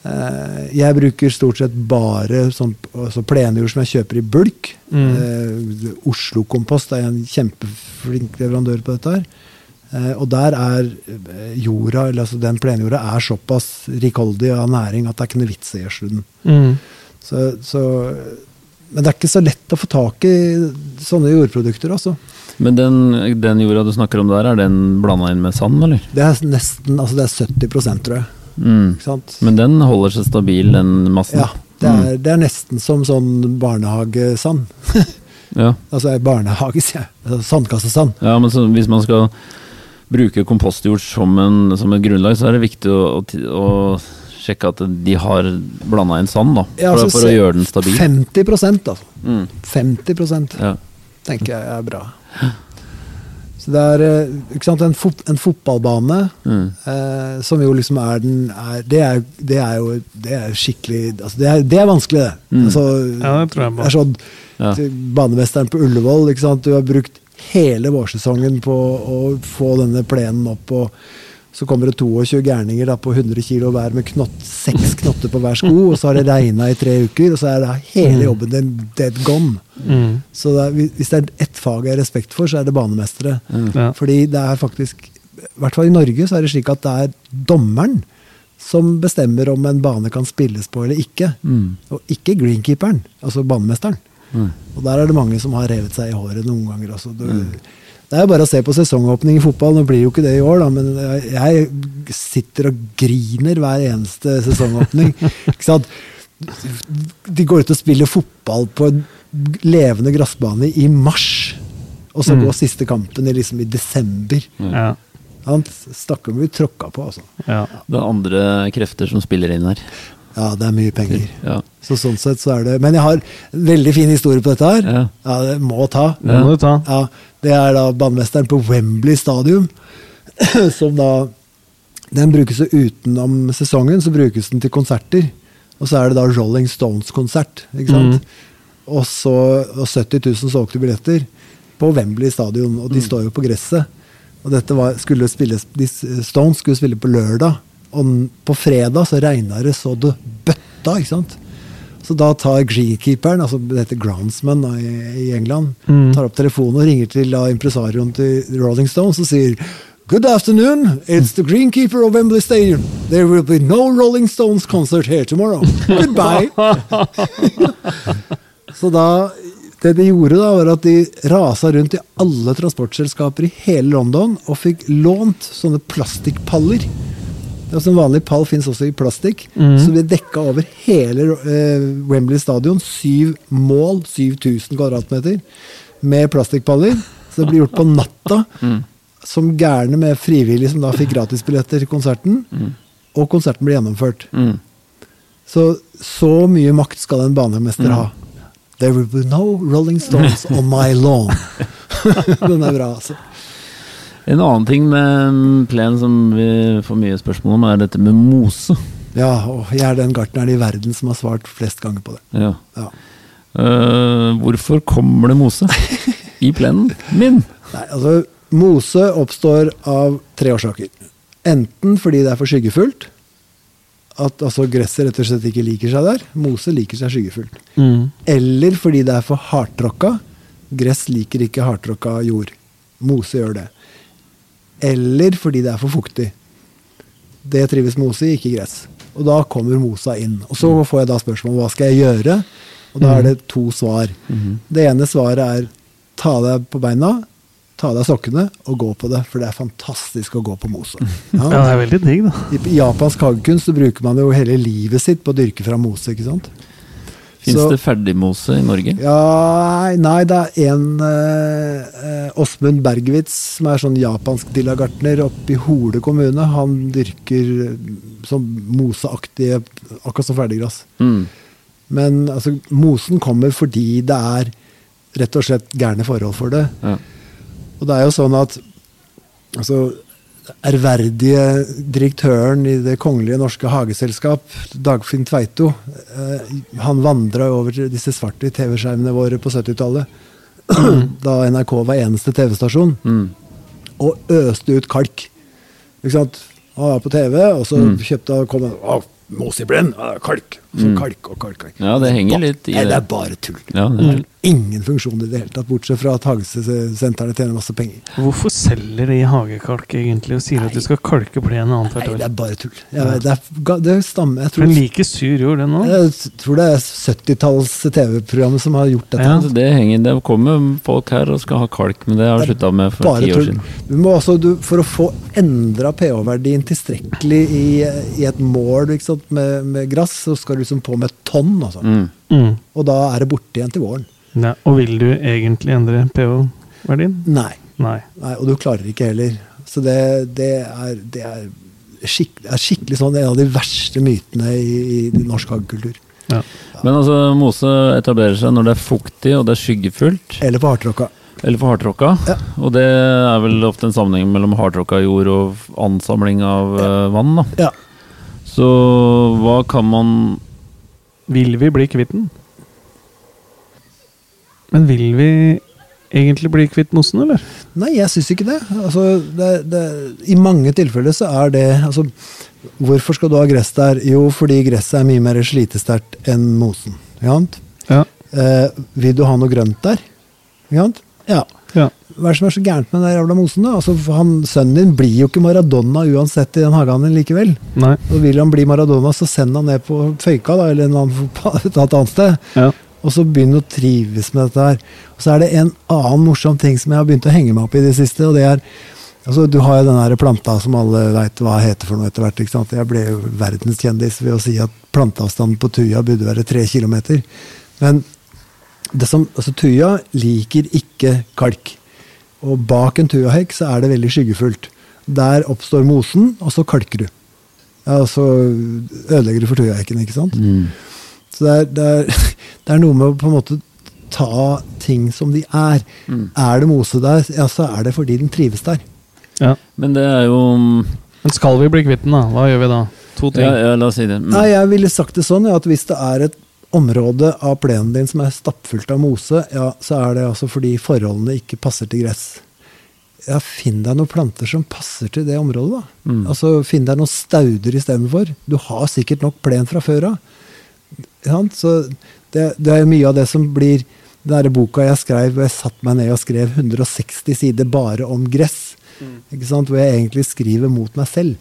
Eh, Jeg bruker stort sett bare sånn, altså plenjord som jeg kjøper i bulk. Mm. Eh, Oslo Kompost er en kjempeflink leverandør på dette. her. Eh, og der er eh, jorda, eller altså den plenjorda er såpass rikholdig av næring at det er ikke noe vits i å gjødsle den. Mm. Så, så, men det er ikke så lett å få tak i sånne jordprodukter, altså. Men den, den jorda du snakker om der, er den blanda inn med sand, eller? Det er nesten altså det er 70% tror jeg. Mm. Men den holder seg stabil, den massen? Ja, det er, det er nesten som sånn barnehagesand. Ja. Altså barnehage, sier jeg. Altså, Sandkassesand. Ja, men så, hvis man skal bruke kompostjord som, en, som et grunnlag, så er det viktig å, å, å sjekke at de har blanda inn sand, da. Ja, for, altså, for å gjøre den stabil. 50 altså. Mm. 50% Ja. tenker jeg er bra. Så det er eh, ikke sant, en, fot, en fotballbane Mm. eh, som jo liksom er den er, det, er, det er jo det er skikkelig altså det, er, det er vanskelig, det. Mm. Altså, Ja, det tror jeg på. Er sånn Ja. banemesteren på Ullevål. Ikke sant? Du har brukt hele vårsesongen på å få denne plenen opp. og så kommer det 22 gærninger da, på 100 kg hver med knott, seks knotter på hver sko. Og så har det regna i tre uker, og så er det hele jobben din dead gone. Mm. Så det er, hvis det er ett fag jeg har respekt for, så er det banemestere. Mm. Ja. Fordi det er faktisk i hvert fall i Norge så er det slik at det er dommeren som bestemmer om en bane kan spilles på eller ikke. Mm. Og ikke greenkeeperen, altså banemesteren. Mm. Og der er det mange som har revet seg i håret noen ganger. Altså. Det, det er bare å se på sesongåpning i fotball. Nå blir det jo ikke det i år, da, men jeg, sitter og griner hver eneste sesongåpning. ikke sant? De går ut og spiller fotball på levende gressbane i mars. Og så Mm. går siste kampen i, liksom, i desember. Ja. Han Stakkar blir tråkka på, altså. ja. Det er andre krefter som spiller inn her. Ja, det er mye penger. Ja. Så sånn sett så er det Men jeg har en veldig fin historie på dette her. Ja. Ja, det må ta. Det må du ta. Ja, det er da banemesteren på Wembley stadium, som da Den brukes jo utenom sesongen, så brukes den til konserter. Og så er det da Rolling Stones-konsert, ikke sant. Og så og 70 000 solgte billetter på Wembley stadion, og de står jo på gresset. Og dette var, skulle spilles, de Stones skulle spille på lørdag, og på fredag så regna det så det bøtta, ikke sant. Så da tar greenkeeperen, altså det heter groundsman i, i England, Mm. tar opp telefonen og ringer til impresarioen til Rolling Stones og sier Good afternoon, it's the greenkeeper of Wembley Stadium. There will be no Rolling Stones concert here tomorrow. Goodbye. Så da Det de gjorde, da, var at de rasa rundt i alle transportselskaper i hele London og fikk lånt sånne plastikkpaller. Altså En vanlig pall fins også i plastikk. Mm. Så de dekka over hele eh, Wembley stadion. Syv mål, 7000 kvadratmeter, med plastikkpaller. Så det blir gjort på natta. Som gærne med frivillige som da fikk gratisbilletter til konserten. Og konserten ble gjennomført. Mm. Så så mye makt skal en banemester ha. There will be no Rolling Stones on my lawn. Den er bra, altså. En annen ting med mm, plen som vi får mye spørsmål om, er dette med mose. Ja, og jeg er den gartneren i verden som har svart flest ganger på det. Ja. Ja. Uh, hvorfor kommer det mose i plenen min? Nei, altså, mose oppstår av tre årsaker. Enten fordi det er for skyggefullt, at altså, gresset rett og slett ikke liker seg der. Mose liker seg skyggefullt. Mm. Eller fordi det er for hardtråkka. Gress liker ikke hardtråkka jord. Mose gjør det. Eller fordi det er for fuktig. Det trives mose i, ikke gress. Og da kommer mosa inn. Og så får jeg da spørsmål hva skal jeg gjøre? Og da er det to svar. Det ene svaret er ta deg på beina, ta av deg sokkene og gå på det, for det er fantastisk å gå på mose. Ja, det er veldig digg, da. I japansk hagekunst så bruker man jo hele livet sitt på å dyrke fra mose, ikke sant? Fins det ferdigmose i Norge? Ja, nei, det er en eh, Åsmund Bergwitz, som er sånn japansk dillagartner oppe i Hole kommune. Han dyrker sånn moseaktige, akkurat som ferdiggras. Mm. Men altså, mosen kommer fordi det er rett og slett gærne forhold for det. Ja. Og det er jo sånn at altså, ærverdige direktøren i Det kongelige norske hageselskap, Dagfinn Tveito, eh, han vandra over disse svarte TV-skjermene våre på 70-tallet, da NRK var eneste TV-stasjon, Mm. og øste ut kalk. Ikke sant? Han var på TV, og så kjøpte han kom å, Mos i brenn, kalk. Så kalk og kalk. kalk. Ja, det henger litt i Nei, det det. er bare tull. Ja, det er, Ingen funksjon i det hele tatt, bortsett fra at hagesentrene tjener masse penger. Hvorfor selger de hagekalk egentlig og sier at du skal kalke plenen annethvert Nei, det år? er bare tull. Jeg vet, det, er, det stammer Jeg tror, Men like sur jord, det nå? jeg tror det er 70-talls TV-program som har gjort dette. Ja. altså, det henger Det kommer folk her og skal ha kalk, men det har jeg slutta med for ti år siden. Du må også, du, for å få endra pH-verdien tilstrekkelig i, i et mål ikke sant, med, med gress, så skal du liksom på med et tonn. Altså. Mm. Mm. Og da er det borte igjen til våren. Nei, og vil du egentlig endre pH-verdien? Nei. Nei. Nei. Og du klarer ikke heller. Så det, det, er, det, er, skikk, er skikkelig sånn en av de verste mytene i, i norsk hagekultur. Ja. Men altså, mose etablerer seg når det er fuktig og det er skyggefullt, Eller på hardtråkka. eller for hardtråkka. Ja. Og det er vel ofte en sammenheng mellom hardtråkka jord og ansamling av eh, vann. da. Ja. Så hva kan man Vil vi bli kvitt den? Men vil vi egentlig bli kvitt mosen, eller? Nei, jeg syns ikke det. Altså, det, det. I mange tilfeller så er det altså, Hvorfor skal du ha gress der? Jo, fordi gresset er mye mer slitesterkt enn mosen. Ja. Eh, vil du ha noe grønt der? Ja. Ja. Hva er det som er så gærent med den jævla mosen? da? Altså, han, Sønnen din blir jo ikke Maradona uansett i den hagen din likevel. Nei. Og vil han bli Maradona, så send han ned på Føyka da, eller en annen, et annet sted. Ja. Og så begynn å trives med dette her. Og så er det en annen morsom ting som jeg har begynt å henge meg opp i i det siste. og det er, altså Du har jo den her planta som alle veit hva heter for noe etter hvert. ikke sant? Jeg ble jo verdenskjendis ved å si at planteavstanden på tuja burde være tre kilometer. Men det som, altså tuja liker ikke kalk. Og bak en tujahekk så er det veldig skyggefullt. Der oppstår mosen, og så kalker du. Ja, og så ødelegger du for tujahekken, ikke sant? Mm. Så det er, det, er, det er noe med å på en måte ta ting som de er. Mm. Er det mose der, ja, så er det fordi den trives der. Ja. Men det er jo Men skal vi bli kvitt den, da? Hva gjør vi da? To ting. ja, ja, La oss si det. Men... Nei, jeg ville sagt det sånn ja, at hvis det er et område av plenen din som er stappfullt av mose, ja, så er det altså fordi forholdene ikke passer til gress. Ja, Finn deg noen planter som passer til det området, da. Mm. Altså, Finn deg noen stauder istedenfor. Du har sikkert nok plen fra før av. Ja. Så det, det er mye av det som blir Den derre boka jeg skrev, hvor jeg satte meg ned og skrev 160 sider bare om gress. Ikke sant? Hvor jeg egentlig skriver mot meg selv.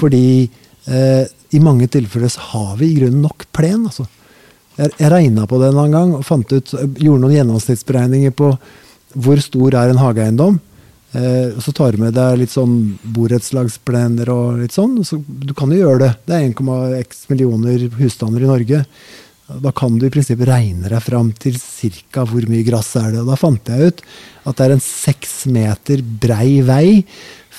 Fordi eh, i mange tilfeller så har vi i grunnen nok plen. altså. Jeg, jeg regna på det en gang og fant ut, gjorde noen gjennomsnittsberegninger på hvor stor er en hageeiendom. Eh, så tar du med deg litt sånn borettslagsplener og litt sånn. Så du kan jo gjøre det. Det er 1,x millioner husstander i Norge. Da kan du i prinsippet regne deg fram til ca. hvor mye gress er det. Og da fant jeg ut at det er en seks meter brei vei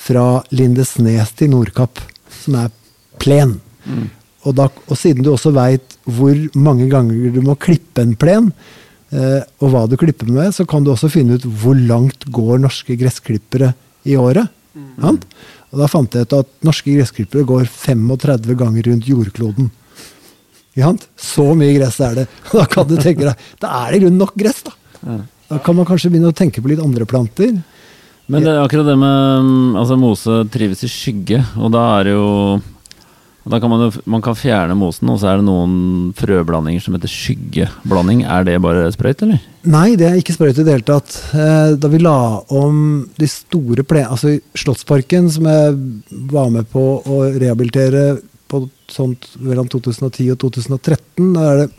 fra Lindesnes til Nordkapp, som er plen. Og, da, og siden du også veit hvor mange ganger du må klippe en plen, eh, og hva du klipper med, så kan du også finne ut hvor langt går norske gressklippere i året. Sant? Og da fant jeg ut at norske gressklippere går 35 ganger rundt jordkloden. Så mye gress er det. Da kan du tenke deg, da er det i grunnen nok gress, da. Da kan man kanskje begynne å tenke på litt andre planter. Men det er akkurat det med mm, altså Mose trives i skygge, og da er det jo da kan man jo man kan fjerne mosen, og så er det noen frøblandinger som heter skyggeblanding. Er det bare sprøyt, eller? Nei, det er ikke sprøyt i det hele tatt. Eh, Da vi la om de store plenene Altså Slottsparken, som jeg var med på å rehabilitere på sånt mellom 2010 og 2013, da er det,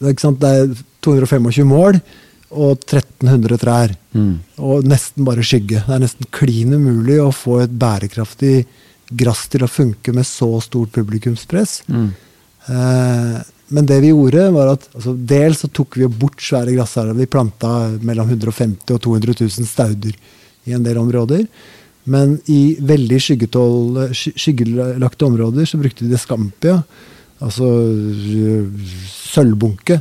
det er 225 mål og 1300 trær. Mm. Og nesten bare skygge. Det er nesten klin umulig å få et bærekraftig gress til å funke med så stort publikumspress. Mm. Eh, men det vi gjorde, var at altså, dels så tok vi bort svære gressharer. Vi planta mellom 150 og 200 000 stauder i en del områder. Men i veldig skyggelagte områder så brukte vi det skampia, altså øh, sølvbunke,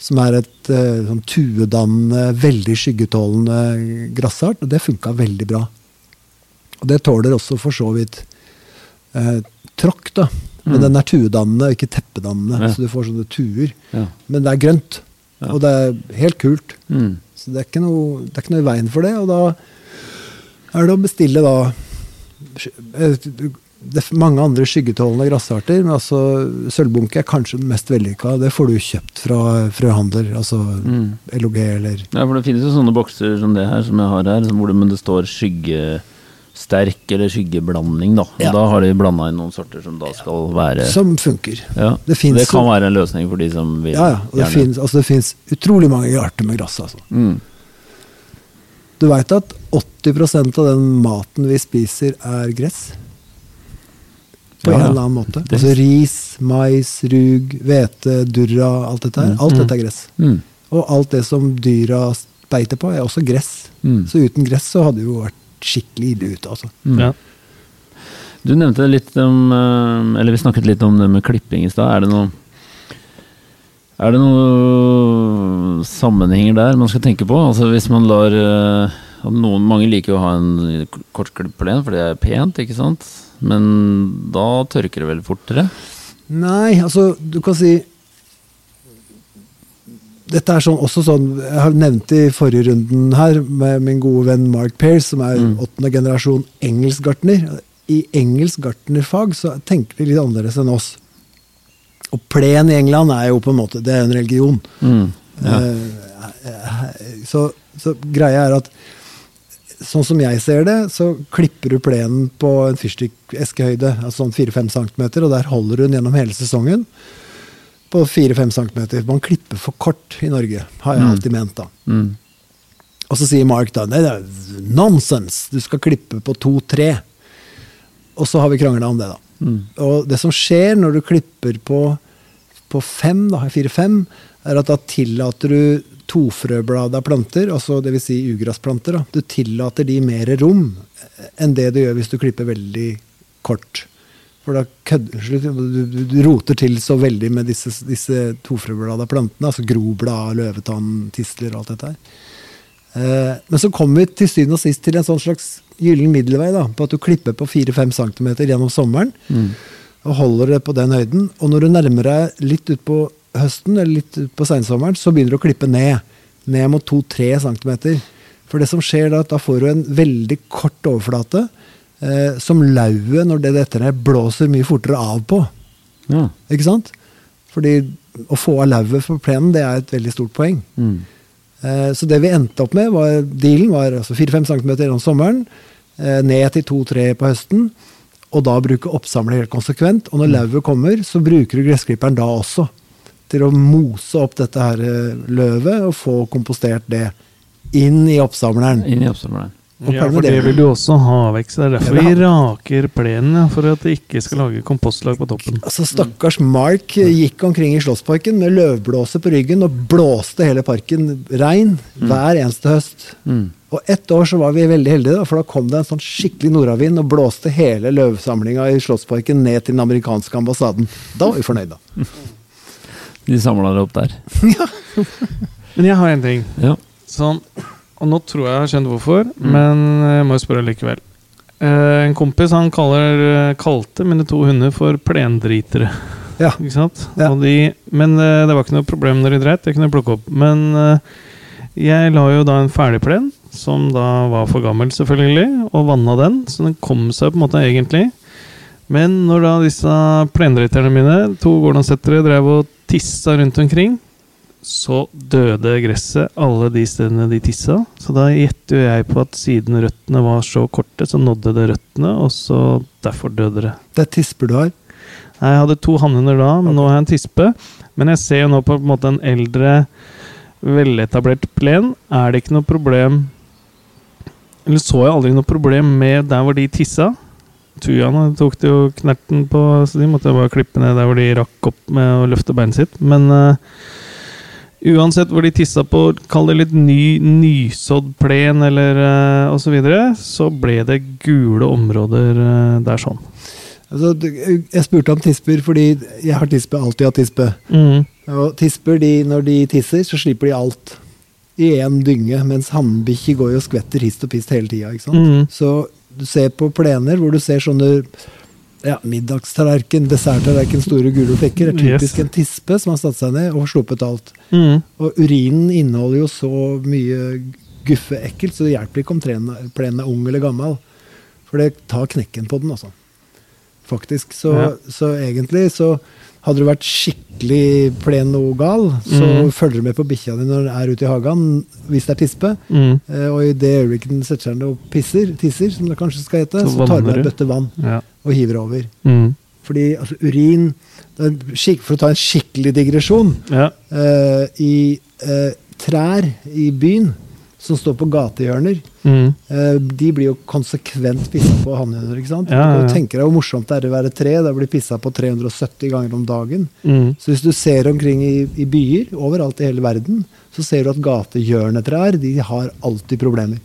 som er et eh, sånn tuedannende, veldig skyggetålende grassart. Og det funka veldig bra. Og det tåler også for så vidt eh, tråkk, da. Men Mm. den er tuedannende, ikke teppedannende. Ja. Så du får sånne tuer. Ja. Men det er grønt. Ja. Og det er helt kult. Mm. Så det er, ikke noe, det er ikke noe i veien for det. Og da er det å bestille da eh, det er mange andre skyggetålende grassarter, men altså sølvbunke er kanskje den mest vellykka. Det får du kjøpt fra frøhandler, altså Mm. LOG eller Ja, for det finnes jo sånne bokser som det her, som jeg har her, hvor det, men det står skyggesterk eller skyggeblanding, da. Ja. Da har de blanda inn noen sorter som da skal være Som funker. ja. det finnes det kan være en løsning for de som vil Ja, ja. Og det finnes, altså det finnes utrolig mange arter med grass, altså. Mm. Du veit at 80% av den maten vi spiser, er gress? På Ja, en eller annen måte. Det- Altså ris, mais, rug, hvete, durra, alt dette her. Mm. Alt Mm. dette er gress. Mm. Og alt det som dyra beiter på, er også gress. Mm. Så uten gress så hadde vi jo vært skikkelig ille ute, altså. Mm. Ja. Du nevnte litt om eh, Eller vi snakket litt om det med klipping i stad. Er det noe Er det noen sammenhenger der man skal tenke på? Altså Hvis man lar eh, noen, Mange liker jo å ha en kortklipt plen, for det er pent, ikke sant? Men da tørker det vel fortere? Nei, altså, du kan si Dette er sånn, også sånn Jeg har nevnt i forrige runden her med min gode venn Mark Pearce, som er Mm. åttende generasjon engelskgartner. I engelsk gartnerfag så tenker de litt annerledes enn oss. Og plen i England er jo på en måte Det er en religion. Mm. Ja. Eh, så, så greia er at sånn som jeg ser det, så klipper du plenen på en fyrstikkeskehøyde, altså sånn 4-5 cm, og der holder du den gjennom hele sesongen på 4-5 cm. Man klipper for kort i Norge, har jeg Mm. alltid ment. da. Mm. Og så sier Mark da nei, det er nonsens, du skal klippe på 2-3. Og så har vi krangla om det, da. Mm. Og det som skjer når du klipper på, på 5, da, 4-5, er at da tillater du tofrøblada planter, altså dvs. Si ugrassplanter, da. du tillater de mer rom enn det du gjør hvis du klipper veldig kort. For da kødder du, du, roter til så veldig med disse, disse tofrøblada plantene, altså groblad, løvetann, tistler og alt dette her. Eh, men så kommer vi til syvende og sist til en sånn slags gyllen middelvei, da, på at du klipper på 4-5 cm gjennom sommeren Mm. og holder det på den høyden. Og når du nærmer deg litt utpå høsten eller litt utpå sensommeren, så begynner du å klippe ned. Ned mot 2-3 cm. For det som skjer da, at da får du en veldig kort overflate eh, som lauvet, når det detter ned, blåser mye fortere av på. Ja. Ikke sant? Fordi å få av lauvet på plenen, det er et veldig stort poeng. Mm. Eh, Så det vi endte opp med, var dealen var altså 4-5 cm gjennom sommeren, eh, ned til 2-3 på høsten, og da bruke oppsamler helt konsekvent. Og når lauvet kommer, så bruker du gressklipperen da også til å mose opp dette her eh, løvet og få kompostert det inn i oppsamleren. Inn i oppsamleren. Og Ja, for det- vil du også ha vekk. Så det er derfor vi raker plenen, for at det ikke skal lage kompostlag på toppen. Altså Stakkars Mark gikk omkring i Slottsparken med løvblåse på ryggen og blåste hele parken rein hver eneste høst. Mm. Og ett år så var vi veldig heldige, for da kom det en sånn skikkelig nordavind og blåste hele løvsamlinga i Slottsparken ned til den amerikanske ambassaden. Da var vi fornøyde. De samla det opp der. Men jeg har en ting. Ja. Sånn, og nå tror jeg jeg har skjønt hvorfor, men jeg må jo spørre likevel. Eh, en kompis han kaller, eh, kalte mine to hunder for plendritere. Ja. Ikke sant? Ja. Og de, men eh, det var ikke noe problem når de dreit. Det kunne jeg plukke opp. Men eh, jeg la jo da en ferdigplen, som da var for gammel, selvfølgelig, og vanna den. Så den kom seg på en måte egentlig. Men når da disse plendriterne mine, to gårdansettere, drev og tissa rundt omkring, så døde gresset alle de stedene de tissa. Så da gjetter jeg på at siden røttene var så korte, så nådde det røttene, og så derfor døde det. Det er tisper du har. Nei, Jeg hadde to hannhunder da, men nå har jeg en tispe. Men jeg ser jo nå på en måte en eldre, veletablert plen. Er det ikke noe problem Eller så jeg aldri noe problem med der hvor de tissa? Tujaene tok det jo knerten på, så de måtte bare klippe ned der hvor de rakk opp med å løfte beinet sitt. Men eh, uansett hvor de tissa på, kall det litt ny, nysådd plen eller uh, osv., så, videre, så ble det gule områder uh, der sånn. Altså, jeg spurte om tisper fordi jeg har tispe, alltid hatt tispe. Mm. Og tisper, de, når de tisser, så slipper de alt i én dynge, mens hannbikkjer går jo og skvetter hist og pist hele tida. Mm. Så du ser på plener hvor du ser sånne ja, middagstallerken, desserttallerken, store gule flekker. Er typisk Yes. en tispe som har satt seg ned og sluppet alt. Mm. Og urinen inneholder jo så mye guffe ekkelt, så det hjelper ikke om plenen er ung eller gammel. For det tar knekken på den, altså. Faktisk. Så, Ja. så egentlig så hadde du vært skikkelig plen og gal, så mm. følger du med på bikkja di når den er ute i hagen, hvis det er tispe. Mm. Eh, Og i det øyeblikket den setter seg ned og pisser, tisser, som det kanskje skal hete, Så så, tar du med ei bøtte vann Ja. Og hiver over. Mm. Fordi altså, urin For å ta en skikkelig digresjon ja. eh, I eh, trær i byen som står på gatehjørner, Mm. eh, de blir jo konsekvent pissa på av hannhunder. ikke sant? Ja, ja, Du ja. kan jo tenke deg hvor morsomt det er å være tre. Det blir pissa på 370 ganger om dagen. Mm. Så hvis du ser omkring i, i byer overalt i hele verden, så ser du at gatehjørnetrær de har alltid problemer.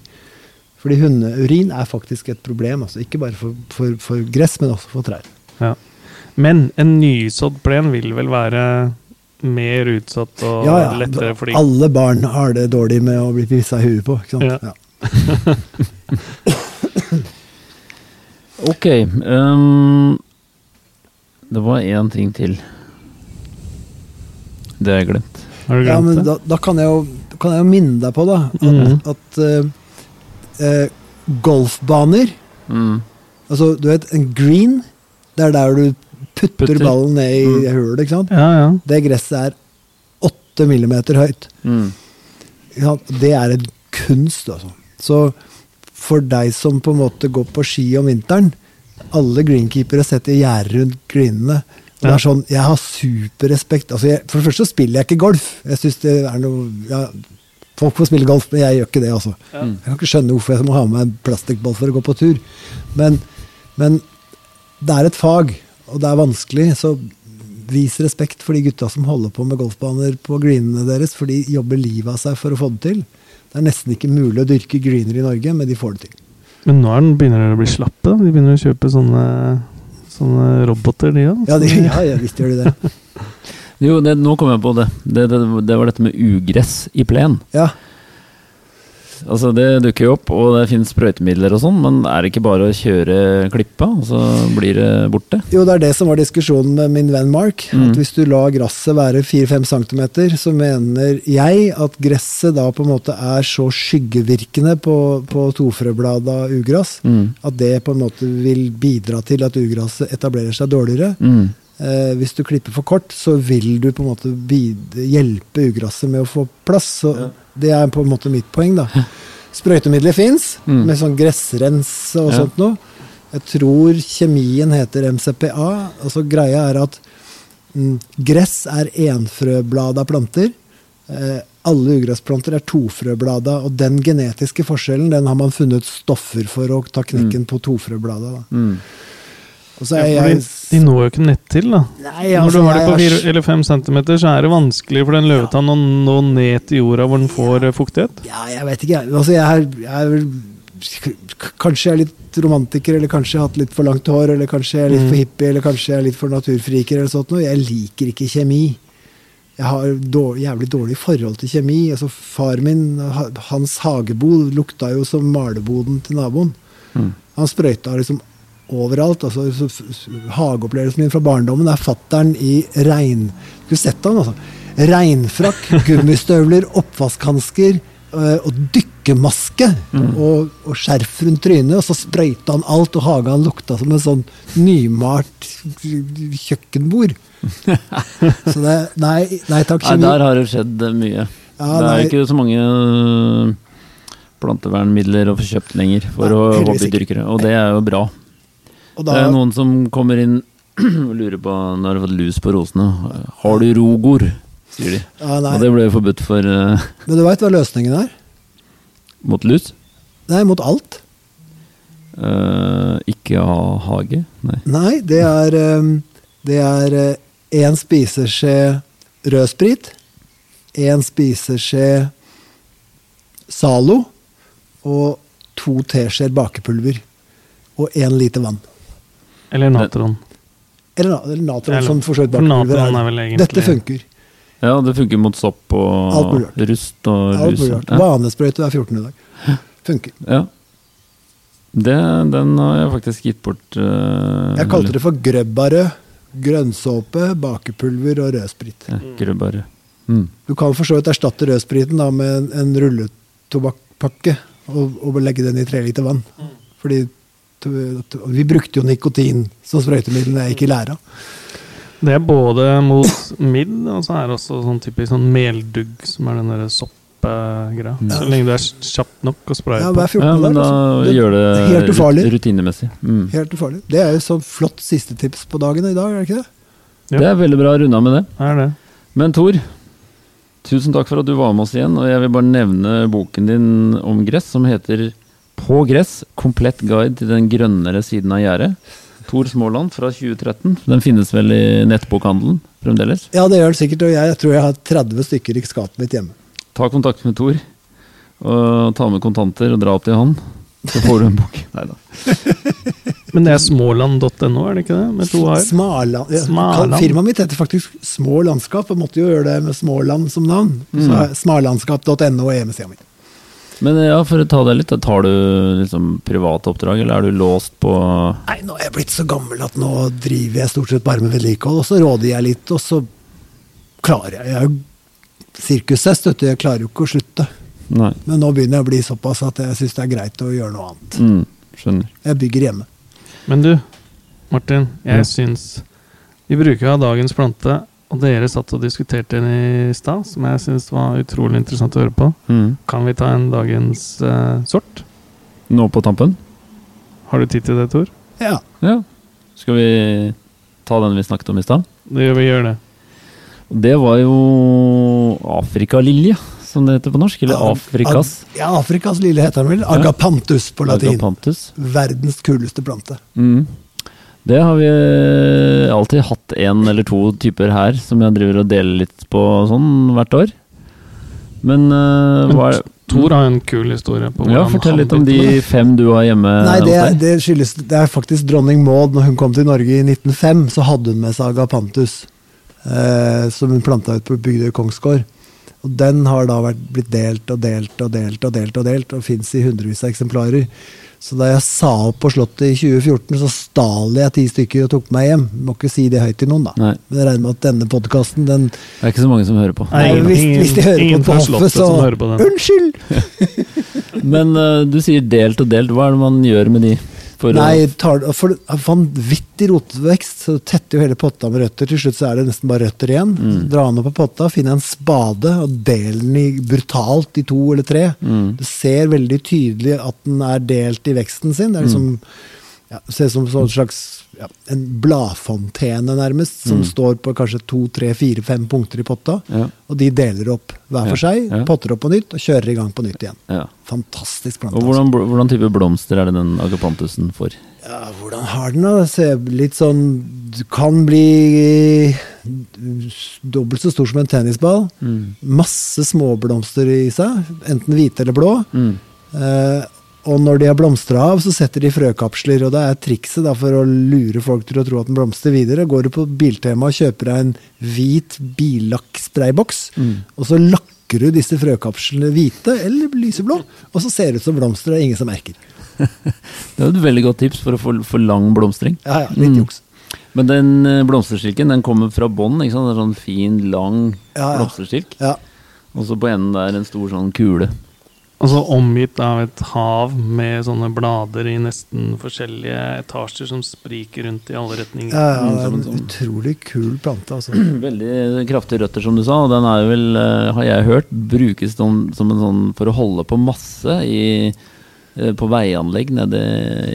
Fordi hundeurin er faktisk et problem. altså Ikke bare for, for, for gress, men også for trær. Ja. Men en nysådd plen vil vel være mer utsatt og Ja, ja. lettere fordi Alle barn har det dårlig med å bli pissa i huet på. ikke sant? Ja. Ja. Ok. Um, det var én ting til. Det har jeg glemt. Har du Ja, glemt men det? da, da kan, jeg jo, kan jeg jo minne deg på da, at, Mhm. at eh, eh, golfbaner Mm. Altså, du vet, en green, det er der du putter, Putter. ballen ned i Mm. hullet, ikke sant? Ja, ja. Det gresset er åtte millimeter høyt. Mm. Det er en kunst, altså. Så for deg som på en måte går på ski om vinteren Alle greenkeepere setter gjerder rundt greenene. Og Det er sånn, Jeg har superrespekt. Altså jeg, for det første så spiller jeg ikke golf. Jeg synes det er noe ja, Folk får spille golf, men jeg gjør ikke det. altså. Jeg kan ikke skjønne hvorfor jeg må ha med en plastikkball for å gå på tur. Men, men det er et fag, og det er vanskelig. Så vis respekt for de gutta som holder på med golfbaner på greenene deres, for de jobber livet av seg for å få det til. Det er nesten ikke mulig å dyrke greener i Norge, men de får det til. Men nå er den, begynner dere å bli slappe. da. De begynner å kjøpe sånne, sånne roboter, de òg. Ja, de, ja, ja visst gjør de det. Jo, det, nå kom jeg på det. Det, det. det var dette med ugress i plen. Ja, Altså Det dukker jo opp, og det finnes sprøytemidler og sånn, men er det ikke bare å kjøre klippa, og så blir det borte? Jo, det er det som var diskusjonen med min venn Mark. Mm. At hvis du lar gresset være 4-5 cm, så mener jeg at gresset da på en måte er så skyggevirkende på, på tofrøblada ugress Mm. at det på en måte vil bidra til at ugresset etablerer seg dårligere. Mm. Eh, hvis du klipper for kort, så vil du på en måte hjelpe ugresset med å få plass. Så Ja. Det er på en måte mitt poeng, da. Sprøytemidler fins, Mm. med sånn gressrens og Ja. sånt noe. Jeg tror kjemien heter MCPA. Altså Greia er at mm, gress er enfrøblada planter. Eh, alle ugrassplanter er tofrøblada, og den genetiske forskjellen den har man funnet stoffer for å ta knekken på tofrøblada. Da. Og så Ja, er jeg de når jo ikke nett til, da. Nei, Når altså, du har det på er fire eller fem centimeter, så er det vanskelig for den løvetann å nå ned til jorda hvor den får ja. fuktighet. Ja, jeg vet ikke. Altså, jeg er, jeg er Kanskje jeg er litt romantiker, eller kanskje jeg har hatt litt for langt hår, eller kanskje jeg er litt for Mm. hippie, eller kanskje jeg er litt for naturfriker, eller sånt noe. Jeg liker ikke kjemi. Jeg har dårlig, jævlig dårlig forhold til kjemi. Altså, far min, hans hagebod, lukta jo som maleboden til naboen. Mm. Han sprøyta liksom overalt. altså Hageopplevelsen min fra barndommen er fattern i regn... Du sett han, altså. Regnfrakk, gummistøvler, oppvaskhansker øh, og dykkermaske. Og, og skjerf rundt trynet, og så sprøyta han alt, og hagen lukta som en sånn nymalt kjøkkenbord. Så det Nei, nei takk, Nei, der har det skjedd eh, mye. Ja, det er nei. ikke så mange øh, plantevernmidler å få kjøpt lenger for Nei, hobbydyrkere, og det er jo bra. Og Det er noen som kommer inn og lurer på når du har fått lus på rosene. Har du rogor? sier de. ja, nei. Og det ble jo forbudt for uh, Men du veit hva løsningen er? mot lus. Nei, mot alt. Uh, ikke ha hage? Nei. Nei, det er um, Det er én spiseskje rødsprit, én spiseskje Zalo og to teskjeer bakepulver. Og én liter vann. Eller natron. Eller, eller natron, Eller- som forsøkt er er. egentlig Dette funker. Ja, det funker mot sopp og rust og. Ja. Vanesprøyte er 14. dag. Funker. ja. Det, den har jeg faktisk gitt bort. Uh, Jeg kalte det for grøbbarød. Grønnsåpe, bakepulver og rødsprit. Ja. Mm. Du kan for så vidt erstatte rødspriten da, med en, en rulletobakpakke og, og legge den i tre liter vann. Fordi to- to- vi brukte jo nikotin som sprøytemiddel da jeg gikk i læra. Det er både mot midd, og så er det også sånn typisk sånn meldugg, som er den derre Ja. Så lenge du er kjapp nok å spraye Ja, på. Ja, men da altså. Det- gjør det helt ufarlig. rutinemessig. Mm. Helt ufarlig. Det er jo sånn flott siste tips på dagen i dag, er det ikke det? Ja. Det er veldig bra runda med det. Er det. Men Tor, tusen takk for at du var med oss igjen. Og jeg vil bare nevne boken din om gress, som heter På gress komplett guide til den grønnere siden av gjerdet. Tor Småland fra 2013. Den finnes vel i nettbokhandelen fremdeles. Ja, det gjør det sikkert, og jeg tror jeg har 30 stykker i skapet mitt hjemme. Ta kontakt med Tor, og ta med kontanter og dra opp til han. Så får du en bok. Neida. Men det er småland.no, er det ikke det? Med to a-er? Smaland. Smaland. Firmaet mitt heter faktisk Små landskap, og måtte jo gjøre det med Småland som navn. Mm. Er smalandskap.no er hjemmesida mi. Men ja, for å ta det litt, tar du liksom private oppdrag, eller er du låst på Nei, nå er jeg blitt så gammel at nå driver jeg stort sett bare med vedlikehold, og så råder jeg litt, og så klarer jeg. Jeg er jo sirkushest, vet. Jeg klarer jo ikke å slutte. Nei. Men nå begynner jeg å bli såpass at jeg syns det er greit å gjøre noe annet. Mm, skjønner. Jeg bygger hjemme. Men du, Martin, jeg Ja. syns vi bruker av dagens plante og dere satt og diskuterte den i stad, som jeg syns var utrolig interessant å høre på. Mm. Kan vi ta en dagens uh, sort? Nå på tampen? Har du tid til det, Tor? Ja. Ja. Skal vi ta den vi snakket om i stad? Det gjør vi gjør det. Det var jo Afrikalilje, som det heter på norsk. Eller Afrikas. Ag- Ja, Afrikas lille heter den vel. Agapantus på latin. Agapantus. Verdens kuleste plante. Mm. Det har vi alltid hatt én eller to typer her, som jeg driver og deler litt på sånn hvert år. Men, uh, Men hva er Tor har en kul historie på Ja, fortell litt om de det. fem du har hjemme Nei, det, er- det skyldes Det er faktisk dronning Maud. Når hun kom til Norge i 1905, så hadde hun med seg agapantus. Uh, som hun planta ut på Bygdøy kongsgård. Og den har da vært, blitt delt og delt og delt og delt og delt, og fins i hundrevis av eksemplarer. Så da jeg sa opp på Slottet i 2014, så stal jeg ti stykker og tok meg hjem. Må ikke si det høyt til noen, da. Nei, Men jeg regner med at denne podkasten, den det er ikke så mange som hører på. Nei, Nei, hvis, ingen- hvis de hører ingen på på hoffet, Slottet så som hører på den. Unnskyld! Men uh, du sier delt og delt. Hva er det man gjør med de? Nei, tar, for vanvittig rotvekst, så du tetter jo hele potta med røtter. Til slutt så er det nesten bare røtter igjen. Mm. Dra den opp av potta, finne en spade og del den i, brutalt i to eller tre. Mm. Du ser veldig tydelig at den er delt i veksten sin. Det er liksom, ja, ser som en slags ja, en bladfontene, nærmest, som Mm. står på kanskje to, tre, fire, fem punkter i potta. Ja, Og de deler opp hver for seg, potter opp på nytt og kjører i gang på nytt igjen. ja. Fantastisk plante. Og hvordan, altså. hvordan type blomster er det den agaplantusen får? Ja, hvordan har den da? Se, litt sånn Du kan bli dobbelt så stor som en tennisball. Mm. Masse småblomster i seg, enten hvite eller blå. Mm. Eh, og når de har blomstra av, så setter de frøkapsler. Og det er trikset da, for å lure folk til å tro at den blomstrer videre. Går du på Biltema og kjøper deg en hvit billakksprayboks, Mm. og så lakker du disse frøkapslene hvite eller lyseblå, og så ser det ut som blomster, og det er ingen som merker. Det er et veldig godt tips for å få for lang blomstring. Ja, ja, litt Mm. juks. Men den eh, blomsterstilken den kommer fra bånn. sånn fin, lang Ja, ja. blomsterstilk. Ja. Og så på enden der en stor sånn kule. Altså omgitt av et hav med sånne blader i nesten forskjellige etasjer som spriker rundt i alle retninger. Ja, ja, det en sånn- utrolig kul plante, altså. Veldig kraftige røtter, som du sa. Og den er vel, eh, har jeg hørt, brukes som, som en sånn for å holde på masse i, eh, på veianlegg nede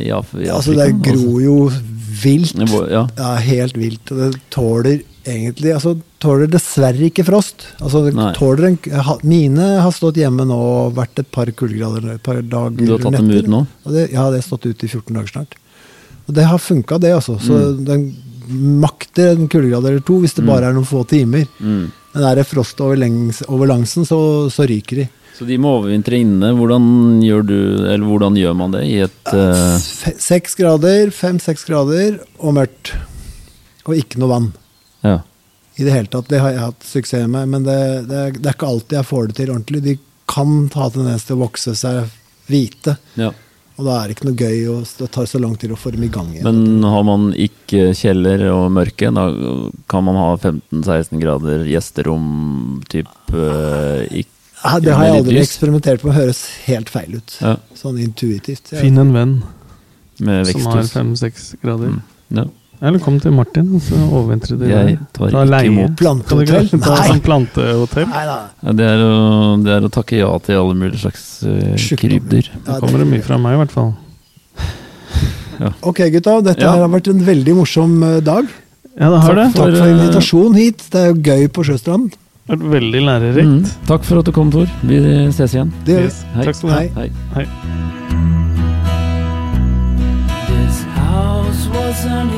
i, Afrika. Ja, altså, det gror jo vilt. Altså, ja. Ja, helt vilt. Og det tåler egentlig Altså, tåler dessverre ikke frost. Altså, tåler en, ha- mine har stått hjemme nå og vært et par kuldegrader et par dager. Du har tatt dem ut nå? Det, ja, det har stått ute i 14 dager snart. Og det har funka, det, altså. Så Mm. den makter en kuldegrad eller to hvis det bare er noen få timer. Mm. Men er det frost over, lengs, over langsen, så, så ryker de. Så de må overvintre inne. Hvordan gjør du, eller hvordan gjør man det i et eh, Seks grader, fem-seks grader og mørkt. Og ikke noe vann. Ja. i det hele tatt. Det har jeg hatt suksess med, men det, det, det er ikke alltid jeg får det til ordentlig. De kan ha tendens til å vokse seg hvite, ja. og da er det ikke noe gøy, og det tar så lang tid å få dem i gang igjen. Men har man ikke kjeller og mørke, da kan man ha 15-16 grader gjesterom, typ eh, ikke Ja, det har jeg aldri eksperimentert på, høres helt feil ut. Ja, Sånn intuitivt. Finn en venn med som har veksthus. fem-seks grader. Mm. Ja. Eller kom til Martin, så overvintrer du. Jeg der. tar Ta ikke imot. Plantehotell? ta Nei. sånn plantehotell? Nei. Ja, det, er å, det er å takke ja til alle mulige slags uh, krybdyr. Ja, det kommer det mye fra meg, i hvert fall. Ok, gutta. Dette Ja. her har vært en veldig morsom eh, dag. Ja, det har det. Takk for For, eh, invitasjonen hit. Det er jo gøy på Sjøstrand. Det har vært veldig lærerikt. Mm. Takk for at du kom, Tor. Vi ses igjen. Det gjør vi. Yes. Hei. Takk skal du ha. Hei. Hei. Hei. This house wasn't